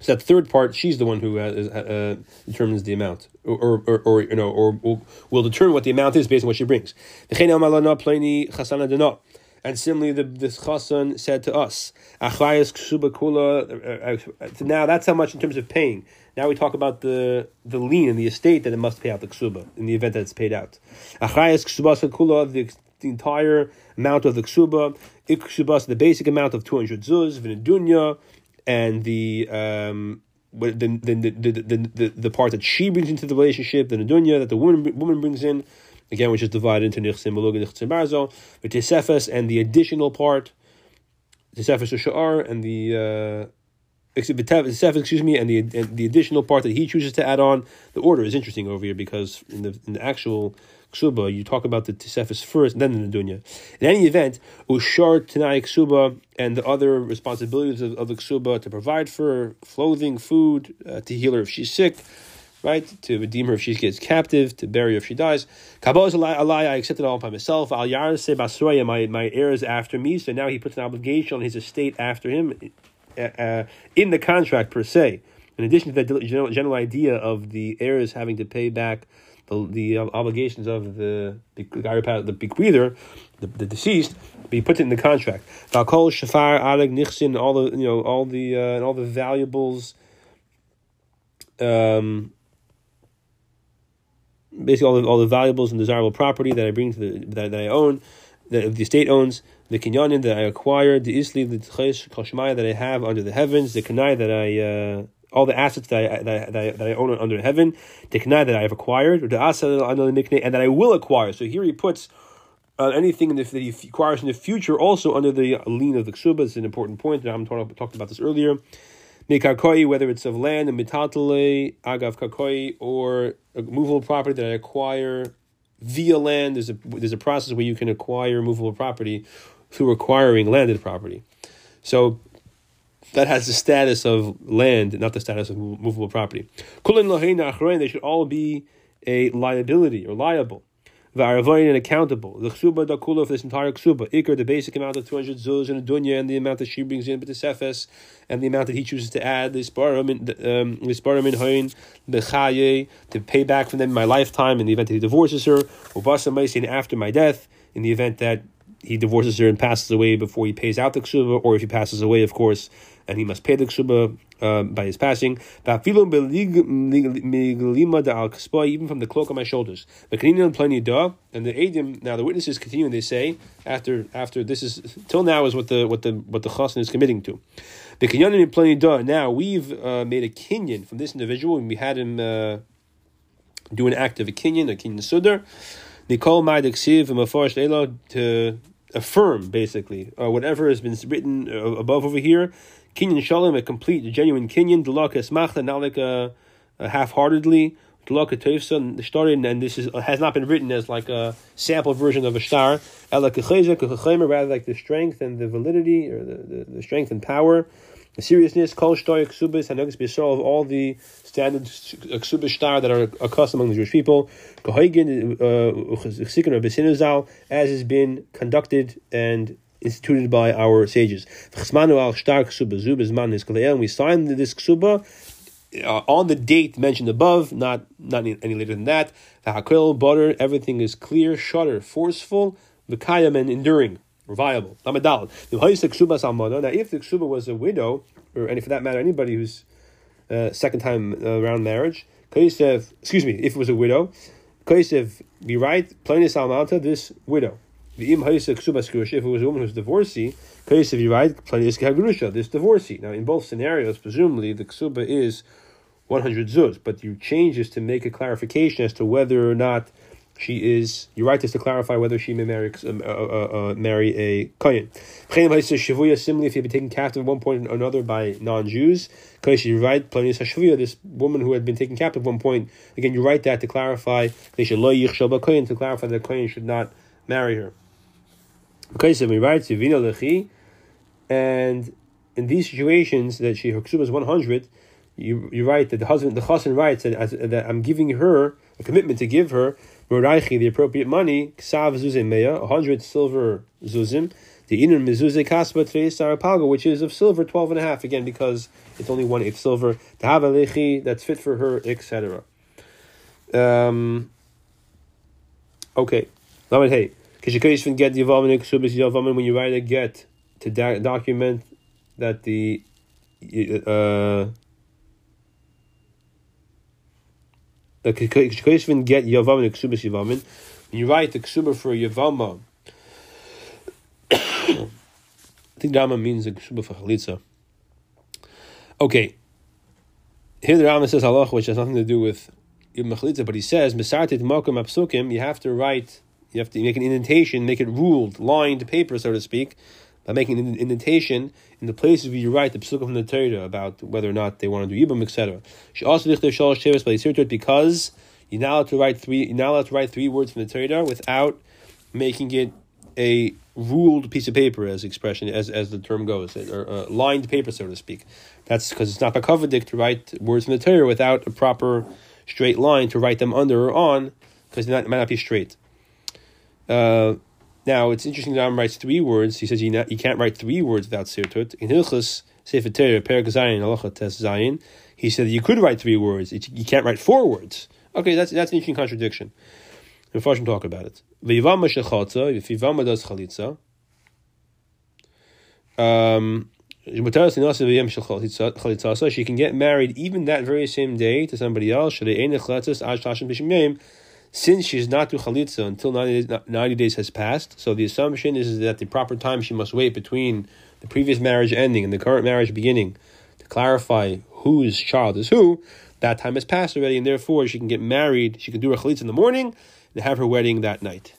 So that third part, she's the one who uh, uh, determines the amount, or, or, or, or you know, or will, will, determine what the amount is based on what she brings. And similarly, the this chassan said to us, "Achrayas ksuba kula." Uh, uh, now that's how much in terms of paying. Now we talk about the the lien in the estate that it must pay out the ksuba in the event that it's paid out. Achrayas ksuba kula, the entire amount of the ksuba. Ikshubas, the basic amount of two hundred zuz, v'nedunya, and the um, the, the, the, the, the, the part that she brings into the relationship, the nedunya that the woman woman brings in, again, which is divided into nichsim malug and nichsim barzo, the tesefes and the additional part, tesefes sha'ar and the uh, excuse me, and the and the additional part that he chooses to add on. The order is interesting over here because in the in the actual ksuba, you talk about the tesefes first, then the dunya. In any event, ushar tanai ksuba and the other responsibilities of, of the ksuba to provide for clothing, food, uh, to heal her if she's sick, right? To redeem her if she gets captive, to bury her if she dies. Kabbalah alai, I accepted all by myself. Al yar se basroya, my my heirs after me. So now he puts an obligation on his estate after him, uh, uh, in the contract per se. In addition to that general, general idea of the heirs having to pay back the, the obligations of the the the bequeather, the, the deceased, he puts it in the contract. Valkol shafar aleg nichsin, all the you know all the uh, all the valuables. Um, basically all the, all the valuables and desirable property that I bring to the that, that I own, that the estate owns, the kinyanin that I acquired, the isli, the tchesh, koshmaya that I have under the heavens, the kanai that I uh, all the assets that I, that I, that I, own under heaven, the kanai that I have acquired, or the asa and that I will acquire. So here he puts uh, anything that he acquires in the future also under the lien of the ksuba. It's an important point. I'm talking talked about this earlier. Mikakoi, whether it's of land, and mitatale, agav kakoi, or a movable property that I acquire via land. There's a there's a process where you can acquire movable property through acquiring landed property. So that has the status of land, not the status of movable property. They should all be a liability or liable. And accountable. The ksuba dakula for this entire ksuba. Ikar, the basic amount of 200 zuz in a dunya, and the amount that she brings in, but the sefes, and the amount that he chooses to add, the sparim in hoin, um, the chaye, to pay back from them in my lifetime in the event that he divorces her, ubasa after my death, in the event that he divorces her and passes away before he pays out the ksuba, or if he passes away, of course, and he must pay the ksuba uh, by his passing. Even from the cloak on my shoulders. And the Adim, now the witnesses continue and they say, after after this is till now is what the what the what the chassan is committing to. Now we've uh, made a kinyan from this individual, and we had him uh, do an act of a kinyan, a kinyan sudar. Nicole Maidiksiv and to affirm basically uh, whatever has been written uh, above over here. Kinyan Shalom, a complete, genuine Kinyan. Dulaka Esmachta, not like a, a half-heartedly. Teifsa, the story, and this is has not been written as like a sample version of a star. Ela rather like the strength and the validity, or the, the, the strength and power the seriousness, kol shtoy ksubis, b'yisrael of all the standard ksubis star that are accustomed among the Jewish people, uh, as has been conducted and instituted by our sages. We signed this ksuba uh, on the date mentioned above, not not any later than that. The hakel butter, everything is clear, shutter, forceful, v'kayam and enduring or viable. Now, if the ksuba was a widow, or any for that matter, anybody who's uh, second time uh, around marriage, excuse me, if it was a widow, be right, almanta, this widow. The if it was a woman who's divorcee, be right, this divorcee. Now, in both scenarios, presumably the ksuba is 100 zuz, but you change this to make a clarification as to whether or not she is. You write this to clarify whether she may marry uh, uh, uh, marry a kohen. Similarly, if he had been taken captive at one point or another by non-Jews, you write This woman who had been taken captive at one point. Again, you write that to clarify. To clarify that kohen should not marry her. We write and in these situations that she her is one hundred, you you write that the husband the chassan writes that, that I'm giving her a commitment to give her Moraichi, the appropriate money, Ksav Zuzim Meya, 100 silver Zuzim, the inner Mizuze Kasba Tres Sarapalgo, which is of silver, 12 and a half, again, because it's only one eighth silver, the that's fit for her, etc. Um, okay. Lamed Hey. Even get Yavamin Ksubis Yavamin when you write a get to document that the uh, the even get Yavamin Ksubis Yavamin. When you write the Ksuba for Yavama, I think Dama means the Ksuba for Chalitza. Okay. Here the Rama says halach, which has nothing to do with Ibn but he says, Mesartit Makom Apsukim, you have to write you have to make an indentation, make it ruled, lined paper, so to speak, by making an indentation in the places where you write the psukim from the Torah about whether or not they want to do yibum, etc. She also because you're not allowed to write three. You're not allowed to write three words from the Torah without making it a ruled piece of paper, as expression as as the term goes, or uh, lined paper, so to speak. That's because it's not bakavadik to write words from the Torah without a proper straight line to write them under or on, because it might not be straight. Uh, now it's interesting that Ram writes three words. He says you, not, you can't write three words without sirtut. In Hilchus Sefer Torah Perak Zayin Halacha Tes Zayin, he said you could write three words. You can't write four words. Okay, that's that's an interesting contradiction. The Farshim talk about it. If does chalitza, um, she can get married even that very same day to somebody else since she's not to chalitza until 90 days, 90 days has passed, so the assumption is that the proper time she must wait between the previous marriage ending and the current marriage beginning to clarify whose child is who, that time has passed already, and therefore she can get married, she can do her chalitza in the morning and have her wedding that night.